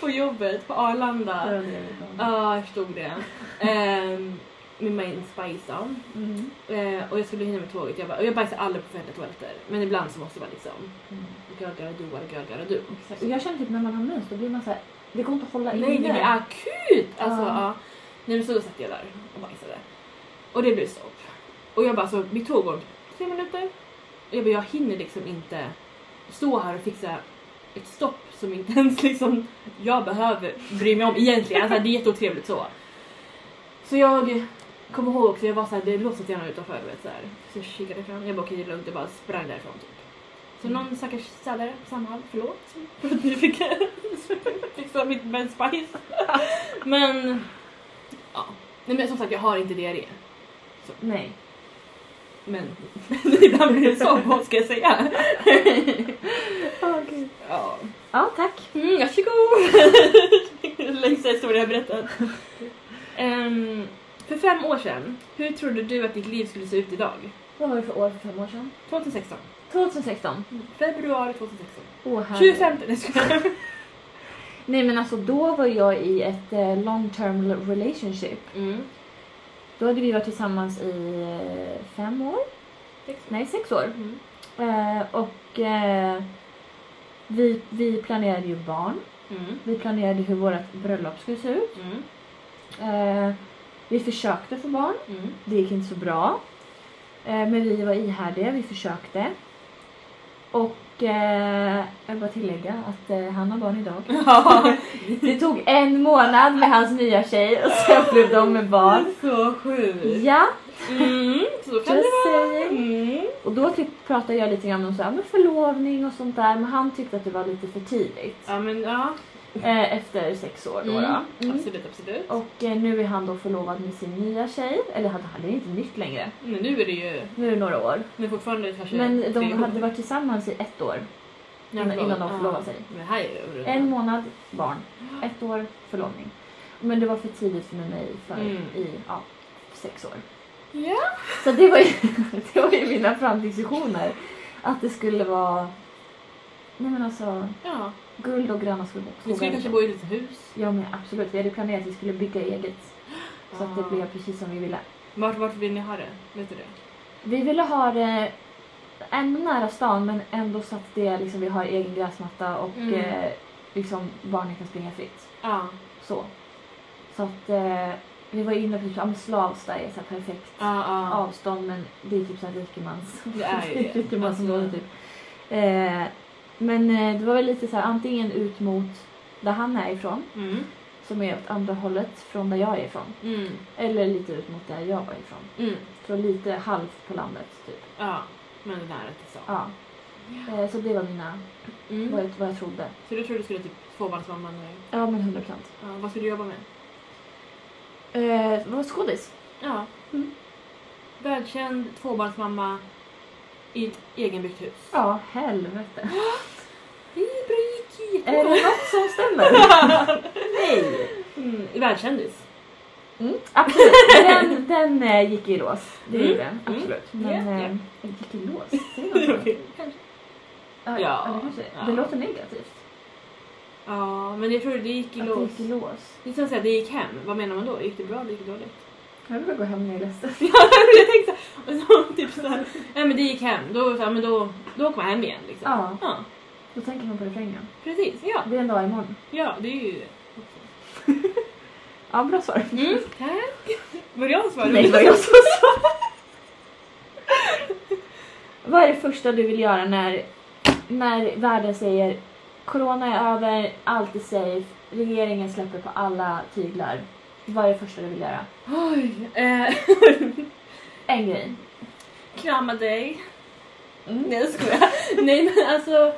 Speaker 2: på jobbet på Arlanda.
Speaker 1: Det det.
Speaker 2: Ja, jag förstod det. Ehm, med min då.
Speaker 1: Mm.
Speaker 2: Eh, och jag skulle hinna med tåget. Jag, bara, och jag bajsar aldrig på offentliga toaletter. Men ibland så måste det vara liksom
Speaker 1: Mm.
Speaker 2: girl gotta do what girl gotta do.
Speaker 1: Exakt. Och jag känner typ när man har mens då blir man så här, det går inte att hålla
Speaker 2: Nej, det
Speaker 1: inne.
Speaker 2: blir akut! Alltså,
Speaker 1: Ja.
Speaker 2: ja. Nej, så då satt jag där och bajsade. Och det blev stopp. Och jag bara, så mitt tåg går om tre minuter. Och jag bara, jag hinner liksom inte stå här och fixa ett stopp som inte ens liksom jag behöver bry mig om egentligen. Alltså, det är jätteotrevligt så. Så jag kommer ihåg också, jag var såhär, det lite grann utanför. du Vet, så, här. så jag kikade fram, jag bara okej det är lugnt, jag bara sprang därifrån typ. Så någon stackars städare på Samhall, förlåt. För att ni fick fixa mitt bed spice. Men, ja. Nej men som sagt jag har inte diarré.
Speaker 1: Nej.
Speaker 2: Men ibland blir det så, vad ska jag säga?
Speaker 1: Gud.
Speaker 2: Ja.
Speaker 1: Ja, tack.
Speaker 2: Mm, varsågod! Längsta historia jag berättat. Ehm, för fem år sedan, hur trodde du att ditt liv skulle se ut idag?
Speaker 1: Vad var det för år för fem år sedan?
Speaker 2: 2016.
Speaker 1: 2016.
Speaker 2: Februari 2016.
Speaker 1: Åh, herregud.
Speaker 2: 25... Nej, skojar jag.
Speaker 1: Nej men alltså då var jag i ett eh, long term relationship.
Speaker 2: Mm.
Speaker 1: Då hade vi varit tillsammans i eh, fem år.
Speaker 2: Sex.
Speaker 1: Nej, sex år.
Speaker 2: Mm.
Speaker 1: Eh, och eh, vi, vi planerade ju barn.
Speaker 2: Mm.
Speaker 1: Vi planerade hur vårt bröllop skulle se ut. Vi försökte få barn.
Speaker 2: Mm.
Speaker 1: Det gick inte så bra. Eh, men vi var ihärdiga, vi försökte. Och eh, jag vill bara tillägga att eh, han har barn idag.
Speaker 2: Ja,
Speaker 1: Det tog en månad med hans nya tjej och sen blev de med barn.
Speaker 2: så sjukt.
Speaker 1: Ja,
Speaker 2: Mm, så kan
Speaker 1: just
Speaker 2: det vara. Mm.
Speaker 1: Och då typ pratade jag lite grann om så här, med förlovning och sånt där men han tyckte att det var lite för tidigt.
Speaker 2: Ja men ja.
Speaker 1: Eh, efter sex år då. då. Mm.
Speaker 2: Absolut, absolut.
Speaker 1: Och eh, nu är han då förlovad med sin nya tjej. Eller han hade inte nytt längre.
Speaker 2: Men nu är det ju,
Speaker 1: Nu är det några år.
Speaker 2: men fortfarande kanske
Speaker 1: Men de
Speaker 2: år.
Speaker 1: hade varit tillsammans i ett år. Innan- innan de förlovade
Speaker 2: Ja.
Speaker 1: sig.
Speaker 2: Är det
Speaker 1: En månad barn, ett år förlovning. Men det var för tidigt för mig för
Speaker 2: Mm.
Speaker 1: i ja, sex år.
Speaker 2: Ja.
Speaker 1: Så det var ju, det var ju mina framtidsvisioner. Att det skulle vara Nej men alltså
Speaker 2: Ja.
Speaker 1: Guld och gröna skogar.
Speaker 2: Ni skulle kanske bo i ett hus.
Speaker 1: Ja men absolut, vi hade planerat att vi skulle bygga eget. Så att det
Speaker 2: Ah.
Speaker 1: blev precis som vi ville.
Speaker 2: Vart, vart vill ni ha det? Vet du det?
Speaker 1: Vi ville ha det ändå nära stan men ändå så att det liksom, vi har egen gräsmatta och
Speaker 2: Mm.
Speaker 1: eh, liksom barnen kan springa fritt.
Speaker 2: Ja.
Speaker 1: Så. Så att eh, vi var inne på typ, ja, Slavsta är så perfekt
Speaker 2: Ja, ja.
Speaker 1: avstånd men det är typ så här rikemans.
Speaker 2: Det är ju det.
Speaker 1: rikemansområde
Speaker 2: Alltså.
Speaker 1: typ. Eh, men eh, det var väl lite så här antingen ut mot där han är ifrån
Speaker 2: Mm.
Speaker 1: som är åt andra hållet från där jag är ifrån.
Speaker 2: Mm.
Speaker 1: Eller lite ut mot där jag var ifrån.
Speaker 2: Mm.
Speaker 1: Så lite halvt på landet typ.
Speaker 2: Ja, men nära till stan.
Speaker 1: Ja. Eh, så det var mina,
Speaker 2: Mm.
Speaker 1: vad, jag, vad jag trodde.
Speaker 2: Så du trodde du skulle typ tvåbarnsmamma nu?
Speaker 1: Ja men 100 procent.
Speaker 2: Ja, vad skulle du jobba med?
Speaker 1: Eh, vad skådis?
Speaker 2: Ja.
Speaker 1: Mm.
Speaker 2: Välkänd tvåbarnsmamma i ett egenbyggt hus.
Speaker 1: Ja, helvete.
Speaker 2: Det gick
Speaker 1: Är det något som stämmer? Nej.
Speaker 2: mm, Världskändis.
Speaker 1: Mm, absolut. Den, den eh, gick i lås. Det
Speaker 2: Mm,
Speaker 1: gjorde den.
Speaker 2: mm.
Speaker 1: Absolut.
Speaker 2: Ja,
Speaker 1: Men
Speaker 2: ja.
Speaker 1: eh, gick i lås? Säger man så?
Speaker 2: Kanske.
Speaker 1: Ja,
Speaker 2: Ja,
Speaker 1: eller kanske.
Speaker 2: ja.
Speaker 1: Det låter negativt.
Speaker 2: Ja, men jag tror det gick i
Speaker 1: Att det
Speaker 2: lås.
Speaker 1: gick i lås.
Speaker 2: Det är som att säga, det gick hem. Vad menar man då? Gick det bra eller gick det dåligt?
Speaker 1: Jag vill gå hem när jag är ledsen.
Speaker 2: jag tänkte typ så här, ja men det gick hem. Då, så här, men då, då åker man hem igen liksom.
Speaker 1: Ja,
Speaker 2: Ja,
Speaker 1: då tänker man på refrängen.
Speaker 2: precis. Ja,
Speaker 1: Det är en dag imorgon.
Speaker 2: ja det är ju...
Speaker 1: Ja, bra svar.
Speaker 2: Mm, tack. Var det jag som svarade?
Speaker 1: Nej, det var jag som sa. Vad är det första du vill göra när, när världen säger Corona är över, allt är safe, regeringen släpper på alla tyglar. Vad är det första du vill göra?
Speaker 2: Oj. Eh,
Speaker 1: En grej.
Speaker 2: krama dig.
Speaker 1: Mm.
Speaker 2: Nej jag skojar. Nej men alltså.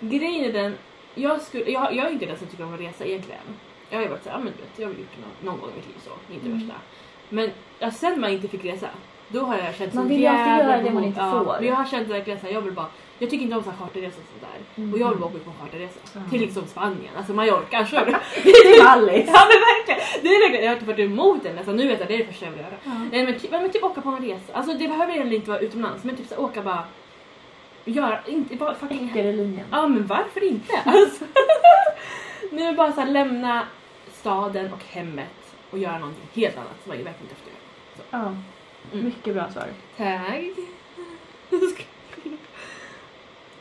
Speaker 2: Grejen är den. Jag, skulle, jag, jag är inte den som tycker om att resa egentligen. Jag har ju varit såhär, ja men du vet, jag har gjort någon, någon gång i mitt liv så. Inte
Speaker 1: Mm.
Speaker 2: värsta. Men ja, sen man inte fick resa. Då har jag känt
Speaker 1: Man vill ju alltid göra det man inte
Speaker 2: ja,
Speaker 1: får.
Speaker 2: Men jag har känt verkligen såhär, jag vill bara. Jag tycker inte om så charterresor och sådär.
Speaker 1: Mm.
Speaker 2: Och jag vill bara åka ut på en charterresa.
Speaker 1: Mm.
Speaker 2: Till liksom Spanien, alltså Mallorca. Kör du?
Speaker 1: Till Alice.
Speaker 2: Ja men verkligen! Det är verkligen, jag har inte varit emot den nästan. Nu vet jag det är det första jag vill göra.
Speaker 1: Ja.
Speaker 2: Nej men typ, men typ åka på en resa. Alltså det behöver egentligen inte vara utomlands men typ så åka bara. Göra, inte bara fucking...
Speaker 1: Linjen.
Speaker 2: Ja men varför inte? Alltså. Nu är bara så här, lämna staden och hemmet och göra någonting helt annat som jag verkligen inte efter göra.
Speaker 1: Ja.
Speaker 2: Mm.
Speaker 1: Mycket bra svar.
Speaker 2: Tack.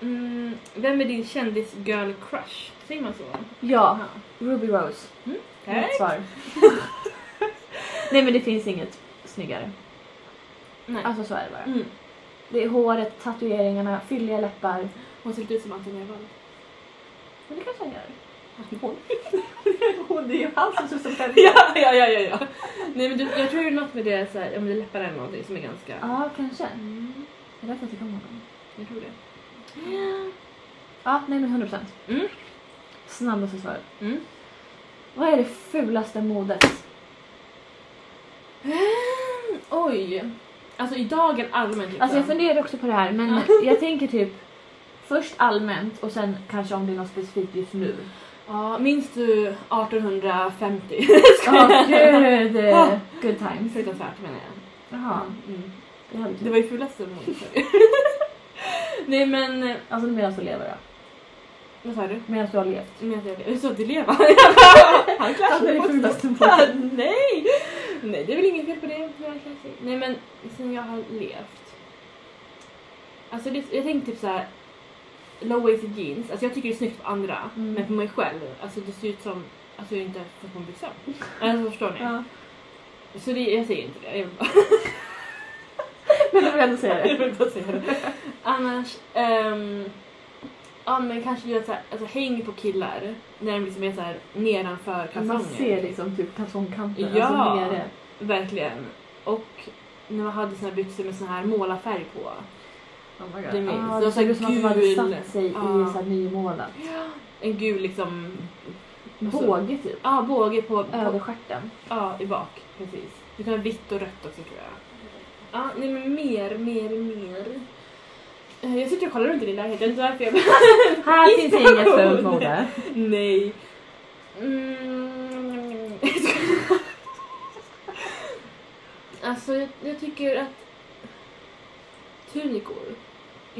Speaker 2: Mm, vem är din kändis girl crush? Säger man så?
Speaker 1: Ja, Ruby Rose. Rätt
Speaker 2: Tack.
Speaker 1: svar. Nej men det finns inget snyggare.
Speaker 2: Nej.
Speaker 1: Alltså så är det bara.
Speaker 2: Mm.
Speaker 1: Det är håret, tatueringarna, fylliga läppar.
Speaker 2: Hon ser ut som Anton Nervall.
Speaker 1: Men det kanske han gör.
Speaker 2: Hon.
Speaker 1: Hon, det är ju han som ser ut som
Speaker 2: ja, ja, ja, ja, ja. Nej men du, jag tror det är något med det så här, om det är läppar eller någonting som är ganska...
Speaker 1: Ja, kanske.
Speaker 2: Mm,
Speaker 1: Det är därför jag tycker om honom.
Speaker 2: jag tror det.
Speaker 1: Ja, nej men 100 procent.
Speaker 2: Mm.
Speaker 1: Snabbaste svaret.
Speaker 2: Mm.
Speaker 1: Vad är det fulaste modet?
Speaker 2: Mm, oj. Alltså i dagen allmänt liksom.
Speaker 1: Alltså jag funderar också på det här men jag tänker typ först allmänt och sen kanske om det är något specifikt just nu.
Speaker 2: Ja, minns du 1850?
Speaker 1: Ja, gud. Good times.
Speaker 2: Fruktansvärt menar jag.
Speaker 1: Jaha,
Speaker 2: Mm.
Speaker 1: det hade
Speaker 2: Det
Speaker 1: du.
Speaker 2: var ju fulaste modet. Nej men,
Speaker 1: Alltså medan du lever då?
Speaker 2: vad sa du?
Speaker 1: Medan du har levt?
Speaker 2: Men jag jag sa att leva. Han
Speaker 1: Ja, det är det
Speaker 2: på-
Speaker 1: fulaste
Speaker 2: Ja,
Speaker 1: modet.
Speaker 2: Nej! Nej, det är väl inget fel på det. Nej men, sen jag har levt. Alltså det, jag tänkte typ såhär low waisted jeans. Alltså jag tycker det är snyggt på andra.
Speaker 1: Mm.
Speaker 2: Men på mig själv, alltså det ser ut som att jag inte har fått på mig byxor. Alltså förstår ni?
Speaker 1: Ja.
Speaker 2: Så det, jag säger inte det. Jag vill bara,
Speaker 1: Men du vill ändå säga
Speaker 2: jag
Speaker 1: det.
Speaker 2: vill bara säga det. Annars, ehm, ja men kanske göra såhär, alltså häng på killar. När de liksom är såhär nedanför kalsonger.
Speaker 1: Man ser liksom typ kalsongkanten.
Speaker 2: Ja.
Speaker 1: Alltså nere.
Speaker 2: Verkligen. Och när man hade såna här byxor med sån här målarfärg på.
Speaker 1: Oh.
Speaker 2: Det minns.
Speaker 1: Ah,
Speaker 2: Det
Speaker 1: det
Speaker 2: var så
Speaker 1: ut som att de hade
Speaker 2: gul.
Speaker 1: satt sig i så här nymålat.
Speaker 2: En gul liksom... Alltså-
Speaker 1: Båge typ.
Speaker 2: Ja, båge på,
Speaker 1: Över
Speaker 2: på...
Speaker 1: stjärten.
Speaker 2: Ja, i bak. Precis. Det kan vara vitt och rött också tror jag. Ja, nej men mer, mer, mer. Eh, Jag sitter och kollar runt i din lägenhet, det är inte jag...
Speaker 1: Här finns inget fult mode.
Speaker 2: Nej. Mm. alltså jag, jag tycker att tunikor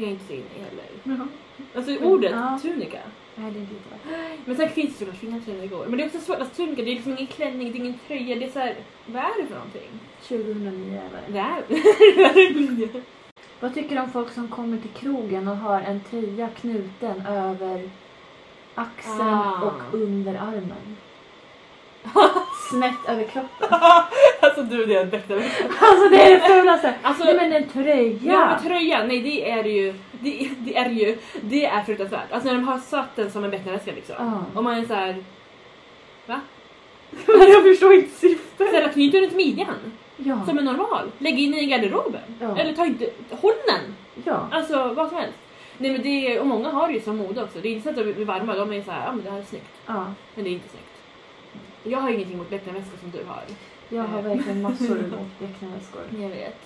Speaker 2: är jag inte så inne heller. Alltså ordet
Speaker 1: Ja.
Speaker 2: tunika.
Speaker 1: Nej, det är inte bra.
Speaker 2: Men sen finns det såklart fina tunikor. Men det är också svårt, alltså tunika det är liksom ingen klänning, det är ingen tröja, det är såhär, vad är det för någonting?
Speaker 1: 2009 är det.
Speaker 2: Det är...
Speaker 1: Vad tycker du om folk som kommer till krogen och har en tröja knuten över axeln
Speaker 2: Ah.
Speaker 1: och under armen? Snett över kroppen.
Speaker 2: alltså du det är en bättre
Speaker 1: Alltså det är det fulaste!
Speaker 2: Alltså,
Speaker 1: Nej men en tröja!
Speaker 2: Ja men tröja, nej det är ju, det, det är ju, det är fruktansvärt. Alltså när de har satt den som en becknarväska liksom.
Speaker 1: Ja.
Speaker 2: Och man är så här. va?
Speaker 1: jag förstår inte syftet.
Speaker 2: Ställa knyten runt midjan.
Speaker 1: Ja.
Speaker 2: Som en normal. Lägg in i garderoben.
Speaker 1: Ja.
Speaker 2: Eller ta inte, håll den.
Speaker 1: ja.
Speaker 2: Alltså vad som helst. Nej men det, och många har det ju som mode också. Det är inte så att de är varma, de är såhär, ja men det här är snyggt.
Speaker 1: ja.
Speaker 2: Men det är inte snyggt. Jag har ingenting mot becknarväskor som du har.
Speaker 1: Jag har verkligen massor emot becknarväskor.
Speaker 2: Jag vet.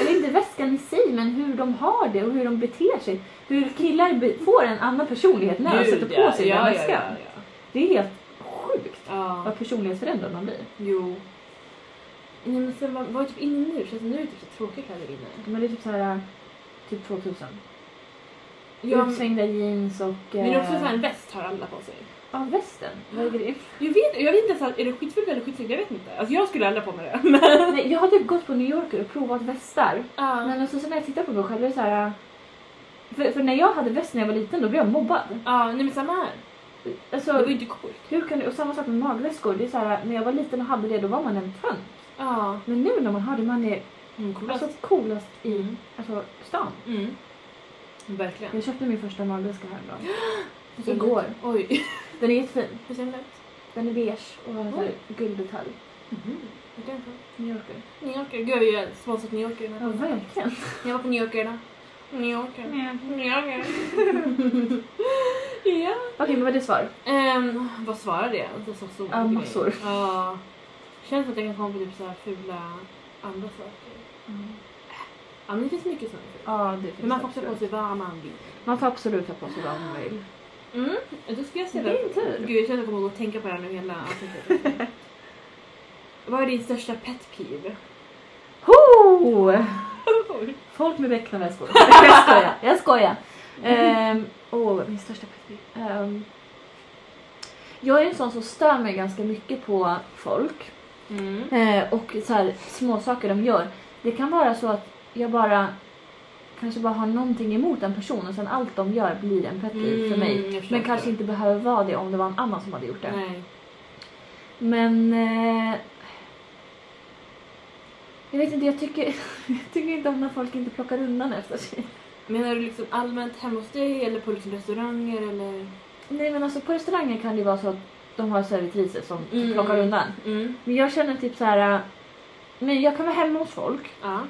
Speaker 1: Eller inte väskan i sig, men hur de har det och hur de beter sig. Hur killar får en annan personlighet när de sätter på
Speaker 2: ja,
Speaker 1: sig
Speaker 2: ja,
Speaker 1: den
Speaker 2: ja,
Speaker 1: väskan.
Speaker 2: ja.
Speaker 1: Det är helt sjukt
Speaker 2: Ja,
Speaker 1: vad personlighetsförändrad man blir.
Speaker 2: jo. Nej men sen vad, vad är typ inne nu? Känns det nu är typ så tråkiga kläder inne?
Speaker 1: Men det är typ så här, typ 2000.
Speaker 2: Ja, men
Speaker 1: Utsvängda jeans och...
Speaker 2: det är också
Speaker 1: eh,
Speaker 2: så här en väst har alla på sig.
Speaker 1: Ja, västen. Vad är det?
Speaker 2: Jag vet, jag vet inte, så här, är det skitfult eller skitsnyggt? Jag vet inte. Alltså jag skulle aldrig på mig det.
Speaker 1: Nej, jag har typ gått på New Yorker och provat västar.
Speaker 2: Ja.
Speaker 1: Men alltså, så när jag tittar på mig själv är det så här... För, för när jag hade väst när jag var liten då blev jag mobbad.
Speaker 2: Ja, nej men samma här.
Speaker 1: Alltså,
Speaker 2: Det var ju inte coolt.
Speaker 1: hur kan det, och samma sak med magväskor. Det är så här, när jag var liten och hade det då var man en tönt.
Speaker 2: Ja.
Speaker 1: Men nu när man har det man är
Speaker 2: Mm, coolast.
Speaker 1: alltså, coolast i
Speaker 2: Mm.
Speaker 1: alltså, stan.
Speaker 2: Mm. Verkligen.
Speaker 1: Jag köpte min första magväska häromdagen. Igår.
Speaker 2: Oj.
Speaker 1: Den är jättefin.
Speaker 2: Hur ser den ut?
Speaker 1: Den är beige och har en gulddetalj.
Speaker 2: Är den för?
Speaker 1: New Yorker.
Speaker 2: New Yorker. Gud, vi har sponsrat New Yorker.
Speaker 1: Ja, verkligen.
Speaker 2: Jag var på New Yorker idag. New Yorker. New Yorker. ja.
Speaker 1: Okej, men vad är det svar?
Speaker 2: Um, vad svarade jag? Det sa så
Speaker 1: Ja,
Speaker 2: mycket
Speaker 1: massor.
Speaker 2: Ja. Känns att jag kan komma på typ så här fula andra saker. Ja men det finns mycket sånt.
Speaker 1: Ja, det finns
Speaker 2: Men man får också på sig vad man vill.
Speaker 1: Man får absolut ta på sig vad man vill.
Speaker 2: Mm. Då ska jag ställa...
Speaker 1: Din tur.
Speaker 2: Gud jag känner att jag kommer att tänka på det här nu hela avsnittet. Vad är din största pet peeve?
Speaker 1: Ho! Folk med becknarväskor. jag skojar. Jag skojar. Ehm, Åh, min största pet peeve. Ehm, jag är en sån som stör mig ganska mycket på folk.
Speaker 2: Mm.
Speaker 1: Eh, och så här, små saker de gör. Det kan vara så att jag bara kanske bara har någonting emot en person och sen allt de gör blir en pet peeve för
Speaker 2: Mm,
Speaker 1: mig. Men kanske inte behöver vara det om det var en annan som hade gjort det.
Speaker 2: Nej.
Speaker 1: Men... Eh, jag vet inte, jag tycker, jag tycker inte om när folk inte plockar undan efter sig.
Speaker 2: Menar du liksom allmänt hemma hos dig eller på liksom restauranger eller?
Speaker 1: Nej men alltså på restauranger kan det vara så att de har servitriser som
Speaker 2: Mm.
Speaker 1: plockar undan.
Speaker 2: Mm.
Speaker 1: Men jag känner typ så här. äh, Men jag kan vara hemma hos folk
Speaker 2: Ja.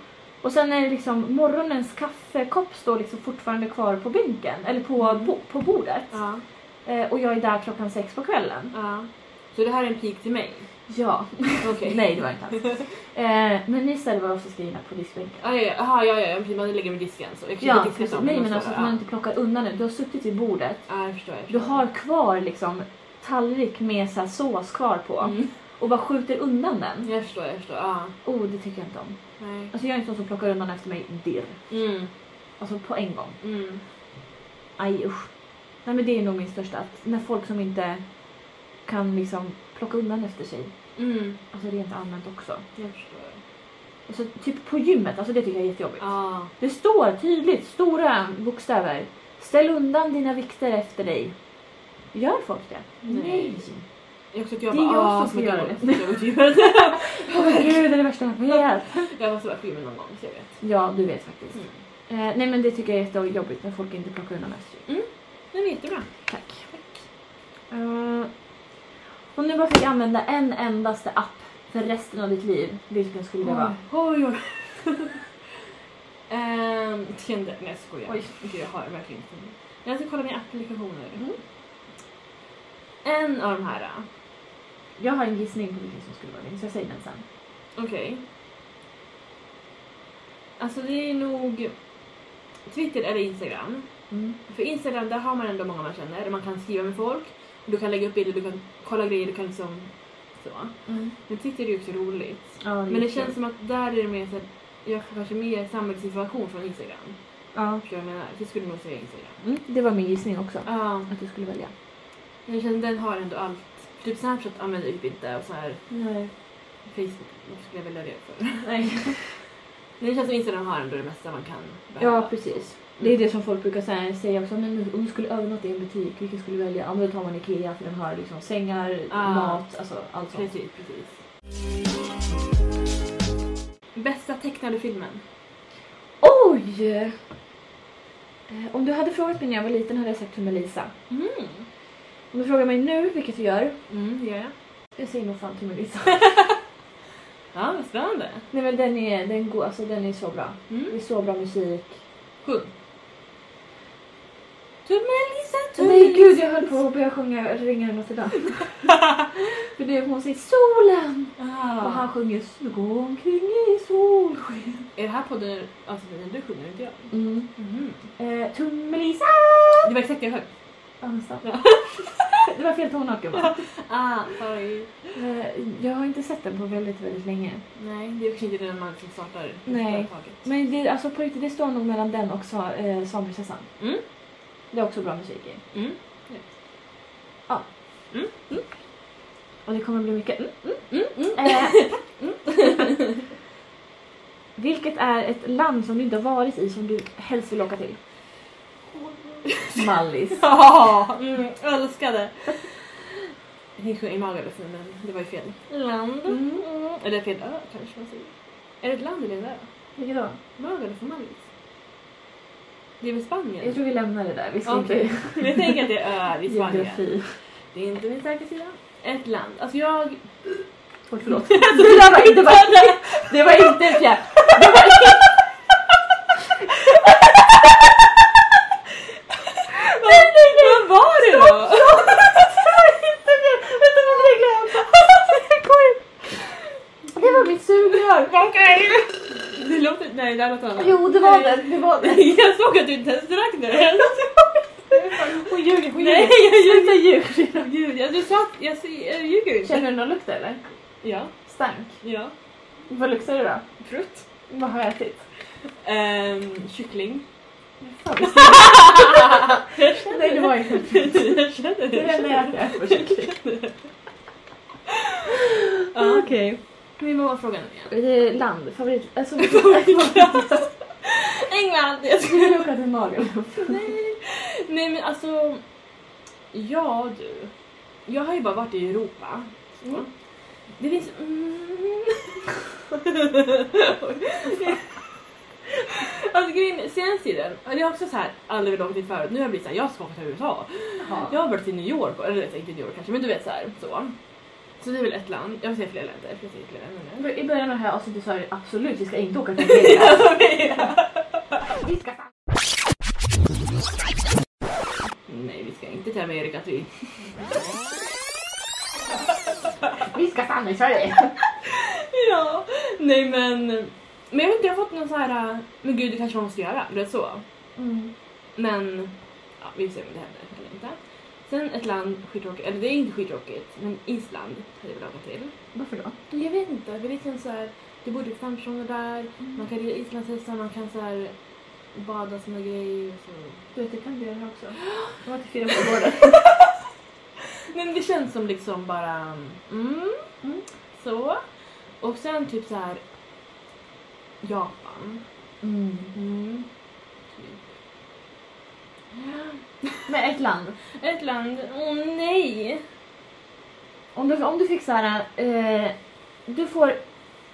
Speaker 1: Och sen är det liksom morgonens kaffekopp står liksom fortfarande kvar på bänken eller på, bo, på bordet.
Speaker 2: Ja.
Speaker 1: Eh, och jag är där klockan sex på kvällen.
Speaker 2: Ja. Så det här är en pik till mig?
Speaker 1: Ja.
Speaker 2: Okej.
Speaker 1: Nej det var inte alls. Eh, men ni ställer bara oftast grejerna på diskbänken.
Speaker 2: Ja, ja, ja. Ja, ja, ja. precis, Man lägger med disken så. Jag
Speaker 1: Ja, precis.
Speaker 2: dem,
Speaker 1: Nej men alltså att man inte plockar undan det. Du har suttit vid bordet.
Speaker 2: Ja, jag förstår. Jag
Speaker 1: Du
Speaker 2: förstår.
Speaker 1: har kvar liksom tallrik med så sås kvar på
Speaker 2: Mm.
Speaker 1: och bara skjuter undan den.
Speaker 2: Jag förstår, jag förstår. Ja.
Speaker 1: Oh, det tycker jag inte om.
Speaker 2: Nej.
Speaker 1: Alltså jag är en sån som plockar undan efter mig dirr.
Speaker 2: Mm.
Speaker 1: Alltså på en gång.
Speaker 2: Mm.
Speaker 1: Aj usch. Nej men det är nog min största. Att när folk som inte kan liksom plocka undan efter sig.
Speaker 2: Mm.
Speaker 1: Alltså rent allmänt också.
Speaker 2: Jag förstår.
Speaker 1: Alltså typ på gymmet, alltså det tycker jag är jättejobbigt.
Speaker 2: Ja.
Speaker 1: Det står tydligt, stora bokstäver. Ställ undan dina vikter efter dig. Gör folk det?
Speaker 2: Nej. Jag att jag
Speaker 1: Det är
Speaker 2: bara,
Speaker 1: jag
Speaker 2: ah,
Speaker 1: som
Speaker 2: att
Speaker 1: göra det. gud, det är det värsta jag vet.
Speaker 2: Jag måste vara filmen någon gång så jag vet.
Speaker 1: Ja, du vet faktiskt.
Speaker 2: Mm.
Speaker 1: Eh, nej men det tycker jag är jättejobbigt när folk inte plockar undan efter sig.
Speaker 2: Det är jättebra.
Speaker 1: Tack. Uh, om du bara fick använda en endaste app för resten av ditt liv, vilken skulle det vara?
Speaker 2: Oj, oj. Ehm, Tinder. Nej jag skojar.
Speaker 1: Oj.
Speaker 2: Gud, jag har verkligen inte. Jag ska kolla mina applikationer.
Speaker 1: Mm.
Speaker 2: En av de här.
Speaker 1: Jag har en gissning på vilken som skulle vara din, så jag säger den sen.
Speaker 2: Okej. Alltså det är nog Twitter eller Instagram.
Speaker 1: Mm.
Speaker 2: För Instagram där har man ändå många man känner. Man kan skriva med folk. Du kan lägga upp bilder, du kan kolla grejer, du kan liksom så.
Speaker 1: Mm.
Speaker 2: Men Twitter är ju också roligt.
Speaker 1: Ja, det
Speaker 2: Men det känns som att där är det mer så jag får kanske mer samhällsinformation från Instagram.
Speaker 1: Ja.
Speaker 2: Förstår jag menar? Så jag skulle nog säga Instagram.
Speaker 1: Mm, det var min gissning också.
Speaker 2: Ja.
Speaker 1: Att du skulle välja.
Speaker 2: Men det känns, den har ändå allt. Typ Snapchat använder jag typ inte och så här
Speaker 1: Nej.
Speaker 2: Facebook, varför skulle jag välja det för?
Speaker 1: Nej.
Speaker 2: Men det känns som Instagram har ändå det mesta man kan
Speaker 1: Ja, precis. Det är det som folk brukar säga, säga också. Men om du skulle övernatta i en butik, vilken skulle du välja? Ja, men då tar man Ikea för den har liksom sängar,
Speaker 2: Ah.
Speaker 1: mat, alltså allt sånt.
Speaker 2: Precis, precis. Bästa tecknade filmen?
Speaker 1: Oj! Eh, om du hade frågat mig när jag var liten hade jag sagt Melisa.
Speaker 2: Mm.
Speaker 1: Om du frågar mig nu vilket du gör,
Speaker 2: Mm, det gör jag.
Speaker 1: jag säger nog fan till Melissa.
Speaker 2: Ja, vad spännande.
Speaker 1: Nej men den är, den går, alltså den är så bra. Det
Speaker 2: Mm.
Speaker 1: är så bra musik.
Speaker 2: Sjung. Tummelisa,
Speaker 1: Nej gud jag höll på att börja sjunga Ringar Notre Dame. För det är hon säger solen! Och han
Speaker 2: Ah.
Speaker 1: sjunger gå omkring i solsken.
Speaker 2: Är det här podden, alltså när du sjunger, inte jag?
Speaker 1: Mm.
Speaker 2: Mhm.
Speaker 1: Eh, Tummelisa!
Speaker 2: Det var exakt det jag sjöng.
Speaker 1: Ja, nästan.
Speaker 2: Ja.
Speaker 1: Det var fel tonart gumman.
Speaker 2: Ah, sorry.
Speaker 1: Eh, Jag har inte sett den på väldigt, väldigt länge.
Speaker 2: Nej, det är kanske inte den man som startar
Speaker 1: Nej. Men det, alltså på riktigt, det står nog mellan den och sa, eh, Svanprinsessan.
Speaker 2: Mm.
Speaker 1: Det är också bra musik i.
Speaker 2: Mm.
Speaker 1: Och det kommer bli mycket mm,
Speaker 2: Mm, mm.
Speaker 1: Eh, Vilket är ett land som du inte har varit i som du helst vill åka till? Mallis.
Speaker 2: Ja, mm, älskade. Sjöng i Magaluf men det var ju fel. Land.
Speaker 1: Mm.
Speaker 2: Mm. Eller fel ö kanske man säger. Är det ett land eller en ö?
Speaker 1: Vilket då?
Speaker 2: Magaluf och Mallis. Det är väl Spanien?
Speaker 1: Jag tror vi lämnar det där. Vi ska
Speaker 2: Okej.
Speaker 1: inte...
Speaker 2: Jag tänker att det är öar i Spanien.
Speaker 1: Geografi.
Speaker 2: Det är inte min starka sida. Ett land. Alltså jag...
Speaker 1: Förlåt. Det var inte... Det var inte en fjärr. Det var inte...
Speaker 2: Vad var det då?
Speaker 1: Vänta, vad var det glömt? Det var mitt sugrör.
Speaker 2: Okej. Det Nej, här låter annat.
Speaker 1: Jo, det var det. Det var det.
Speaker 2: Jag såg att du inte ens drack nu.
Speaker 1: Hon ljuger, hon
Speaker 2: Nej,
Speaker 1: ljuger.
Speaker 2: jag
Speaker 1: Sluta ljuga.
Speaker 2: Gud, jag, du sa att jag, jag ljuger inte.
Speaker 1: Känner du någon lukt eller?
Speaker 2: Ja,
Speaker 1: Stank.
Speaker 2: ja.
Speaker 1: Vad luktar det då?
Speaker 2: Frukt.
Speaker 1: Vad har jag ätit?
Speaker 2: Um, kyckling.
Speaker 1: Nej, det var inte
Speaker 2: jag känner det.
Speaker 1: Det är det jag äter kyckling. Okej.
Speaker 2: Men vad var frågan igen?
Speaker 1: Det är land, favorit... Alltså,
Speaker 2: England!
Speaker 1: jag skulle åka till Magaluf.
Speaker 2: Nej. Nej men alltså, ja du. Jag har ju bara varit i Europa.
Speaker 1: Mm.
Speaker 2: Det finns... Mm. alltså grejen är, senaste tiden, jag har också så här, velat åka dit förut. Nu har jag blivit såhär, jag ska åka till USA. Jag har varit till New York, eller inte New York kanske, men du vet så här, så. Så det är väl ett land, jag vill säga fler länder, jag vill fler länder nu.
Speaker 1: I början av det här avsnittet sa jag absolut vi ska inte åka till Amerika. Vi ska fan-
Speaker 2: Nej, vi ska inte till Amerika till
Speaker 1: Vi ska stanna i Sverige.
Speaker 2: Ja, nej men... Men jag vet inte, jag har fått någon så här... äh, Men gud, det kanske man måste göra, du vet så.
Speaker 1: Mm.
Speaker 2: Men... Ja, vi får se om det händer. Sen ett land, skittråkigt, eller det är inte skittråkigt, men Island hade jag velat åka till.
Speaker 1: Varför då?
Speaker 2: Jag vet inte, det är liksom så här... Det bor typ fem personer där, man kan rida islandshästar, man kan så här bada såna grejer och så.
Speaker 1: Du vet, det kan du göra också. Jag var till fyra på gården.
Speaker 2: Men det känns som liksom bara... Mm,
Speaker 1: Mm.
Speaker 2: så. Och sen typ så här Japan.
Speaker 1: Mm.
Speaker 2: Mm. Typ.
Speaker 1: Men ett land.
Speaker 2: Ett land, åh nej!
Speaker 1: Om du, om du fick så här, eh, du får,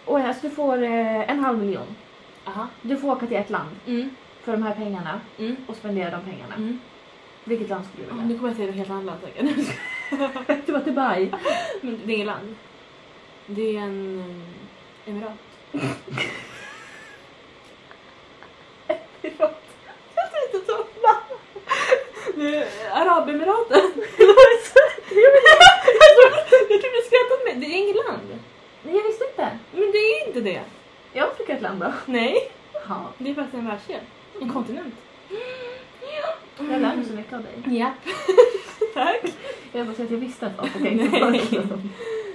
Speaker 1: oh, alltså, du får eh, en halv miljon.
Speaker 2: Aha.
Speaker 1: Du får åka till ett land
Speaker 2: Mm.
Speaker 1: för de här pengarna
Speaker 2: Mm.
Speaker 1: och spendera de pengarna.
Speaker 2: Mm.
Speaker 1: Vilket land skulle du
Speaker 2: Oh,
Speaker 1: vilja?
Speaker 2: nu kommer jag säga ett helt annat land säkert.
Speaker 1: Det var Dubai.
Speaker 2: Men det är inget land. Det är en um, emirat.
Speaker 1: Jag tänkte så
Speaker 2: Arabemiraten. jag trodde du skrattade åt mig. Det är inget land.
Speaker 1: Nej, jag visste inte.
Speaker 2: Men det är inte det.
Speaker 1: Är Afrika ett land då?
Speaker 2: Nej.
Speaker 1: Jaha.
Speaker 2: Det är faktiskt en världsdel. En kontinent.
Speaker 1: Jag lär mig så mycket av dig.
Speaker 2: Ja. Tack.
Speaker 1: Jag bara säga att jag visste att Afrika inte var ett land.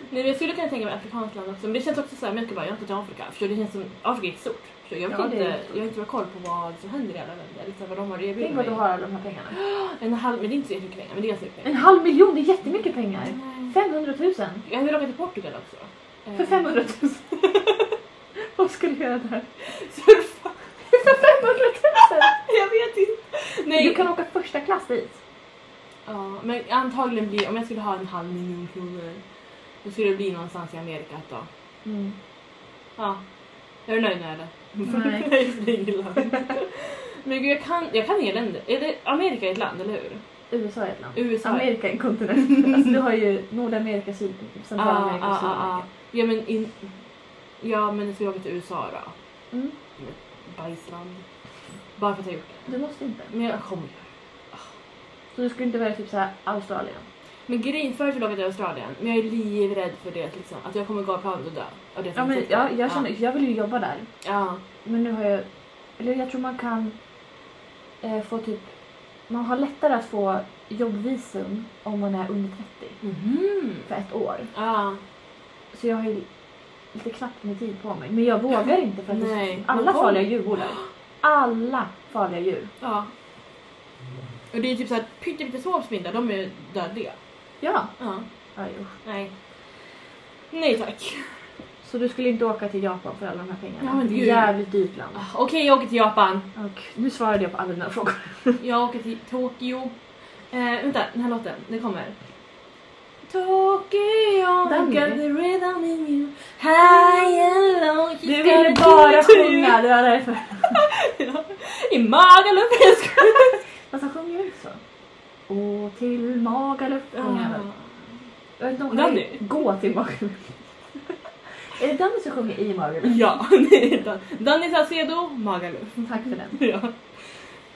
Speaker 2: Nej, men jag skulle kunna tänka mig afrikanskt land också. Men det känns också så här, men jag ska bara, jag har inte till Afrika. För det känns som, Afrika är stort. Jag vet
Speaker 1: Ja,
Speaker 2: inte,
Speaker 1: är
Speaker 2: jag har inte bra koll på vad som händer i alla länder. Här, vad de har att erbjuda
Speaker 1: Tänk vad du har alla de här pengarna.
Speaker 2: En halv, men det är inte så jättemycket pengar, men det är mycket
Speaker 1: En
Speaker 2: pengar.
Speaker 1: halv miljon, det är jättemycket pengar.
Speaker 2: Nej.
Speaker 1: 500 000.
Speaker 2: Jag vill åka till Portugal också.
Speaker 1: För 500 000. Vad skulle du göra där?
Speaker 2: Surfa.
Speaker 1: För 500 000!
Speaker 2: Jag vet inte. Nej.
Speaker 1: Du kan åka första klass dit.
Speaker 2: Ja, men antagligen blir, om jag skulle ha en halv miljon kronor, då skulle det bli någonstans i Amerika då.
Speaker 1: Mm.
Speaker 2: Ja. Är du nöjd nu eller?
Speaker 1: Nej.
Speaker 2: Nej, det är inget land. Men gud, jag kan, jag kan inga länder. Är det, Amerika är ett land, eller hur?
Speaker 1: USA är ett land.
Speaker 2: USA.
Speaker 1: Amerika är en kontinent. alltså, du har ju Nordamerika, Syd, Centralamerika
Speaker 2: Ah,
Speaker 1: och
Speaker 2: ah, ah,
Speaker 1: Sydamerika.
Speaker 2: Ja men, in, ja, men ska jag åka till USA då?
Speaker 1: Mm.
Speaker 2: Bajsland. Bara för att jag gjort det.
Speaker 1: Du måste inte.
Speaker 2: Men jag kommer
Speaker 1: Så du skulle inte välja typ såhär Australien?
Speaker 2: Men grejen, förut ville jag åka till Australien, men jag är livrädd för det liksom, att jag kommer gå av planet och dö. Av det
Speaker 1: Ja, men, ja, jag, känner, jag vill ju jobba där.
Speaker 2: Ja.
Speaker 1: Men nu har jag... Eller jag tror man kan eh, få typ... Man har lättare att få jobbvisum om man är under 30
Speaker 2: Mhm.
Speaker 1: för ett år.
Speaker 2: Ja.
Speaker 1: Så jag har ju lite knappt med tid på mig. Men jag vågar inte för att
Speaker 2: Nej,
Speaker 1: alla farliga djur bor där. Alla farliga djur.
Speaker 2: Ja. Och det är typ såhär pyttesmå spindlar, de är dödliga.
Speaker 1: Ja.
Speaker 2: Ja.
Speaker 1: Aj, usch.
Speaker 2: Nej. Nej tack.
Speaker 1: Så du skulle inte åka till Japan för alla de här pengarna?
Speaker 2: Ja, men
Speaker 1: det är jävligt dyrt land.
Speaker 2: Ah, Okej, jag åker till Japan.
Speaker 1: Och nu svarade jag på alla dina frågor.
Speaker 2: Jag åker till Tokyo. Eh, vänta, den här låten, den kommer. Tokyo,
Speaker 1: Den
Speaker 2: I got the rhythm in you High and low she's
Speaker 1: Du
Speaker 2: gonna
Speaker 1: ville
Speaker 2: do
Speaker 1: bara
Speaker 2: it to you.
Speaker 1: sjunga, det var därför.
Speaker 2: I Magaluf jag skojar.
Speaker 1: Fast han sjunger ju så. Och till Magaluf sjunger han väl? Jag vet inte om
Speaker 2: Danny?
Speaker 1: Gå till Magaluf. är det Danny som sjunger i Magaluf?
Speaker 2: Ja, det är Dan- Danny Saucedo, Magaluf.
Speaker 1: Tack för den.
Speaker 2: Ja.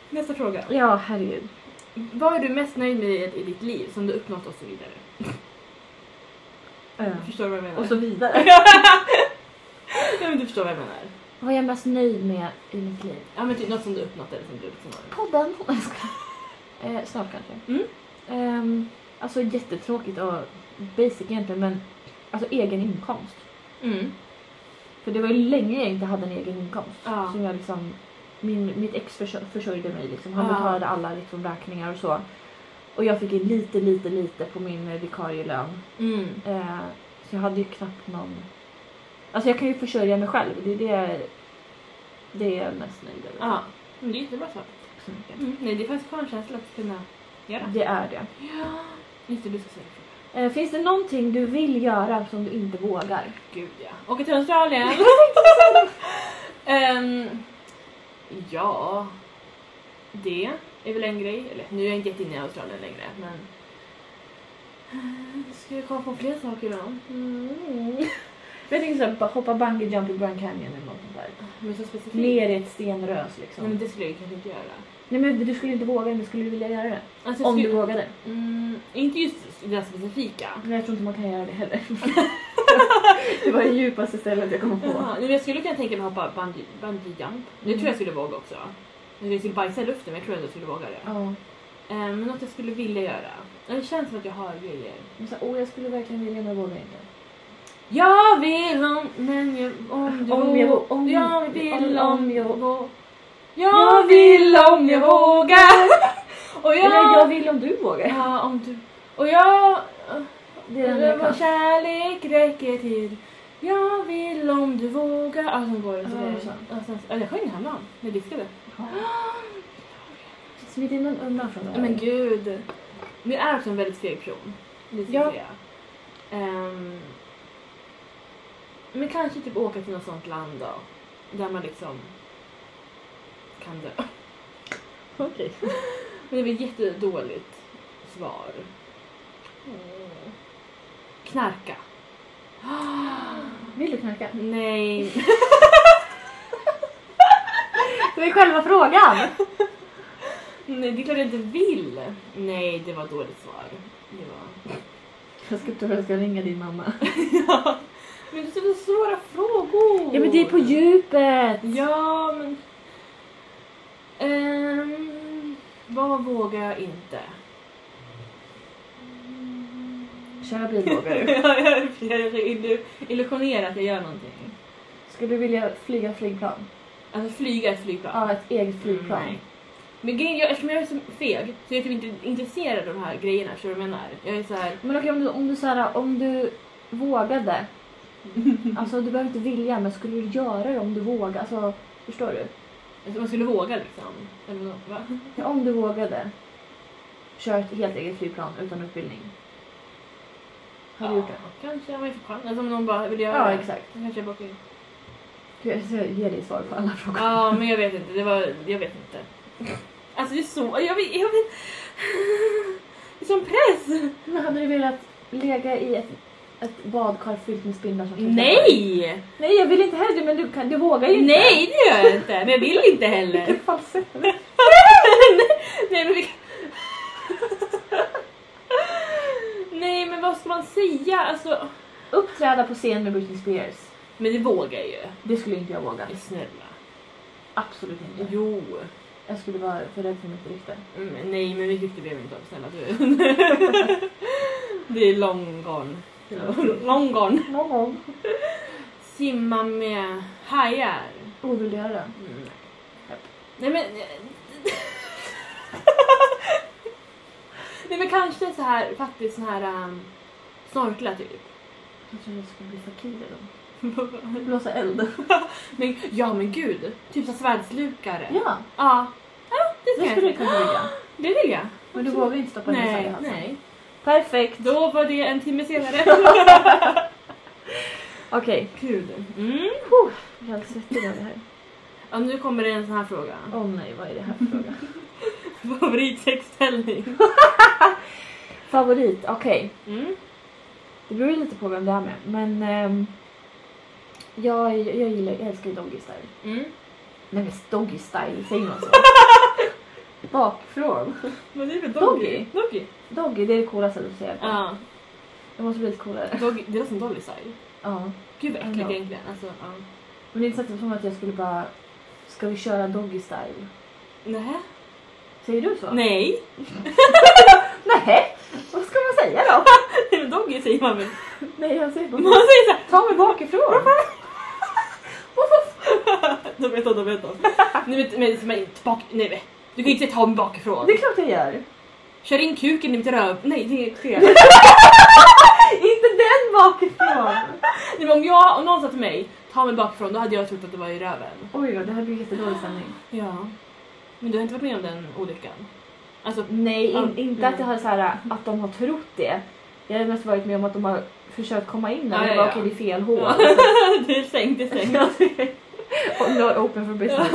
Speaker 2: Nästa fråga.
Speaker 1: Ja, herregud.
Speaker 2: Vad är du mest nöjd med i ditt liv som du uppnått och så vidare?
Speaker 1: Eh,
Speaker 2: Förstår du vad jag menar?
Speaker 1: Och så vidare.
Speaker 2: ja men du förstår vad jag menar.
Speaker 1: Vad är jag mest nöjd med i mitt liv?
Speaker 2: Ja men typ något som du uppnått eller som du liksom har.
Speaker 1: Podden. Eh, snart kanske.
Speaker 2: Mm.
Speaker 1: Ehm, alltså jättetråkigt och basic egentligen men alltså egen inkomst.
Speaker 2: Mm.
Speaker 1: För det var ju länge jag inte hade en egen inkomst.
Speaker 2: Ja.
Speaker 1: Som jag liksom, min, mitt ex försö- försörjde mig liksom. Han
Speaker 2: Ja.
Speaker 1: betalade alla liksom räkningar och så. Och jag fick lite, lite, lite på min eh, vikarielön.
Speaker 2: Mm.
Speaker 1: Eh, så jag hade ju knappt någon... Alltså jag kan ju försörja mig själv. Det är det, det är jag mest nöjd över.
Speaker 2: Ja. Men det är jättebra så.
Speaker 1: Så mycket.
Speaker 2: Mm. Nej det är faktiskt skön känsla att kunna göra.
Speaker 1: Det är det.
Speaker 2: Ja. Just det, du ska säga det.
Speaker 1: Eh, finns det någonting du vill göra som du inte vågar?
Speaker 2: Gud ja. Åka till Australien. Ehm, ja. Det är väl en grej. Eller nu är jag inte jätteinne i Australien längre men. Eh, Ska jag komma på fler saker då?
Speaker 1: Mm. Jag tänker såhär, hoppa bungee jump i Grand Canyon eller något sånt där.
Speaker 2: Men så specifikt.
Speaker 1: Ner i ett stenrös liksom.
Speaker 2: Nej men det skulle jag kanske inte göra.
Speaker 1: Nej men du skulle inte våga men skulle du vilja göra det?
Speaker 2: Alltså,
Speaker 1: Om du
Speaker 2: skulle-
Speaker 1: vågade.
Speaker 2: Mm, inte just det där specifika.
Speaker 1: Men jag tror inte man kan göra det heller. det var det djupaste stället jag kom på.
Speaker 2: Jaha, men jag skulle kunna tänka mig att hoppa bungee, bungee jump. Det tror jag skulle våga också. Jag skulle bajsa i luften men jag tror ändå jag skulle våga det. Eh, men något jag skulle vilja göra. Det känns som att jag har grejer.
Speaker 1: Men så, åh jag skulle verkligen vilja men jag vågar inte.
Speaker 2: Jag vill om, men jag, om du
Speaker 1: Om jag
Speaker 2: vå-
Speaker 1: om-
Speaker 2: jag vill
Speaker 1: om-
Speaker 2: om,
Speaker 1: jag-
Speaker 2: jag vå- Jag vill om jag vågar. Och jag,
Speaker 1: Eller jag vill om du vågar.
Speaker 2: Ja, om du. Och jag,
Speaker 1: Det är enda jag
Speaker 2: vår
Speaker 1: kan.
Speaker 2: kärlek räcker till. Jag vill om du vågar. Ja, sen går det. Så
Speaker 1: Ja,
Speaker 2: det
Speaker 1: sant.
Speaker 2: ja, sen, ja, jag sjöng häromdagen när jag diskade.
Speaker 1: Smit in undan från det
Speaker 2: Ja,
Speaker 1: här.
Speaker 2: Men gud. Jag är också en väldigt feg person. Det ska
Speaker 1: Ja.
Speaker 2: jag säga. Ehm, men kanske typ åka till något sånt land då. Där man liksom kan dö.
Speaker 1: Okej.
Speaker 2: Men det blir jättedåligt svar. Knarka.
Speaker 1: Vill du knarka?
Speaker 2: Nej.
Speaker 1: Det är själva frågan!
Speaker 2: Nej, det är klart jag inte vill. Nej, det var dåligt svar. Det var...
Speaker 1: Jag ska, jag ska ringa din mamma.
Speaker 2: ja. Men det är så svåra frågor.
Speaker 1: Ja men det är på djupet!
Speaker 2: Ja, men... Ehm, vad vågar jag inte?
Speaker 1: Köra bil vågar du.
Speaker 2: jag jag försöker illu- illusionera att jag gör någonting.
Speaker 1: Skulle du vilja flyga flygplan?
Speaker 2: Alltså flyga ett flygplan.
Speaker 1: Ja, ett eget flygplan.
Speaker 2: Nej. Men grejen, jag, eftersom jag är så feg så är jag typ inte intresserad av de här grejerna, vad jag menar? Jag är så här.
Speaker 1: Men okej om du, om du, så här, om du vågade. Alltså du behöver inte vilja men skulle du göra det om du vågade? Alltså förstår du?
Speaker 2: Alltså, man skulle våga liksom. Eller vad? va?
Speaker 1: Ja, om du vågade. Köra ett helt eget flygplan utan utbildning. Har du gjort det?
Speaker 2: Kanske om jag får chans. Alltså om någon bara vill göra
Speaker 1: Ja
Speaker 2: det.
Speaker 1: exakt.
Speaker 2: Då kanske jag bara.
Speaker 1: Gud, Jag ska ge dig svar på alla frågor.
Speaker 2: Ja men jag vet inte, det var, jag vet inte. Alltså det är så, jag vet, jag vet. Det är som press!
Speaker 1: Men hade du velat lägga i ett, ett badkar fyllt med spindlar som klättrar?
Speaker 2: Nej!
Speaker 1: Nej jag vill inte heller men du, kan, du vågar ju inte.
Speaker 2: Nej det gör jag inte, men jag vill inte heller.
Speaker 1: Vilken falsett.
Speaker 2: Nej men vi... Nej men vad ska man säga? Alltså...
Speaker 1: Uppträda på scen med Britney Spears.
Speaker 2: Men det vågar jag ju.
Speaker 1: Det skulle inte jag våga.
Speaker 2: Snälla.
Speaker 1: Absolut inte.
Speaker 2: Jo.
Speaker 1: Jag skulle vara för rädd för mitt rykte.
Speaker 2: Mm, nej men mitt rykte behöver inte om, snälla du. det är long gone. Long gone.
Speaker 1: Någon gång.
Speaker 2: Simma med hajar.
Speaker 1: Oh, vill du göra det?
Speaker 2: Mm. Nej men... Nej men kanske så här, faktiskt sån här um, snorkla typ.
Speaker 1: Jag tror jag ska bli fakir då. Blåsa eld.
Speaker 2: Men, ja men gud, typ så svärdslukare.
Speaker 1: Ja,
Speaker 2: Ja. Ja, det
Speaker 1: det
Speaker 2: jag.
Speaker 1: skulle du kunna vilja.
Speaker 2: Det vill jag.
Speaker 1: Men du vågar inte stoppa
Speaker 2: Nej,
Speaker 1: i halsen.
Speaker 2: nej.
Speaker 1: Perfekt.
Speaker 2: Då var det en timme senare.
Speaker 1: Okej.
Speaker 2: Gud. Mm.
Speaker 1: Jag är helt svettig av det här.
Speaker 2: Ja, nu kommer det en sån här fråga.
Speaker 1: Åh nej, vad är det här för fråga?
Speaker 2: Favoritsexställning?
Speaker 1: Favorit, okej.
Speaker 2: Mm.
Speaker 1: Det beror ju lite på vem det är med. Men ehm, jag, jag gillar, jag älskar ju doggy style.
Speaker 2: Mm.
Speaker 1: Nej men doggy style, säger man så? Bakifrån.
Speaker 2: Är det för
Speaker 1: Doggy?
Speaker 2: Doggy?
Speaker 1: Doggy, det är det coolaste du säger.
Speaker 2: Ja.
Speaker 1: Det måste bli lite coolare.
Speaker 2: Doggy. Det låter som Dolly style.
Speaker 1: Ja.
Speaker 2: Gud vad äckligt egentligen. Alltså, ja.
Speaker 1: Men det är inte som att jag skulle bara, ska vi köra doggy style?
Speaker 2: Nej.
Speaker 1: Säger du så?
Speaker 2: Nej.
Speaker 1: Nej. Vad ska man säga då?
Speaker 2: Nej men doggy säger man väl?
Speaker 1: Nej, jag säger
Speaker 2: Man
Speaker 1: bara,
Speaker 2: säger såhär.
Speaker 1: ta mig bakifrån.
Speaker 2: Då vet de, då vet de. Nej men, men, men bak, nej men. Du kan inte ta mig bakifrån.
Speaker 1: Det är klart jag gör.
Speaker 2: Kör in kuken i mitt röv. Nej det är fel.
Speaker 1: Inte den bakifrån.
Speaker 2: nej, men om, jag, om någon sa till mig, ta mig bakifrån, då hade jag trott att det var i röven.
Speaker 1: Oj då, det här blir jättedålig stämning.
Speaker 2: Ja. Men du har inte varit med om den olyckan? Alltså,
Speaker 1: Nej, in, inte att jag har så här, att de har trott det. Jag har mest varit med om att de har försökt komma in där.
Speaker 2: Ja,
Speaker 1: Ja, bara,
Speaker 2: ja.
Speaker 1: okej, det är fel hål.
Speaker 2: ja. det är sänkt, det är sänkt.
Speaker 1: och open for business.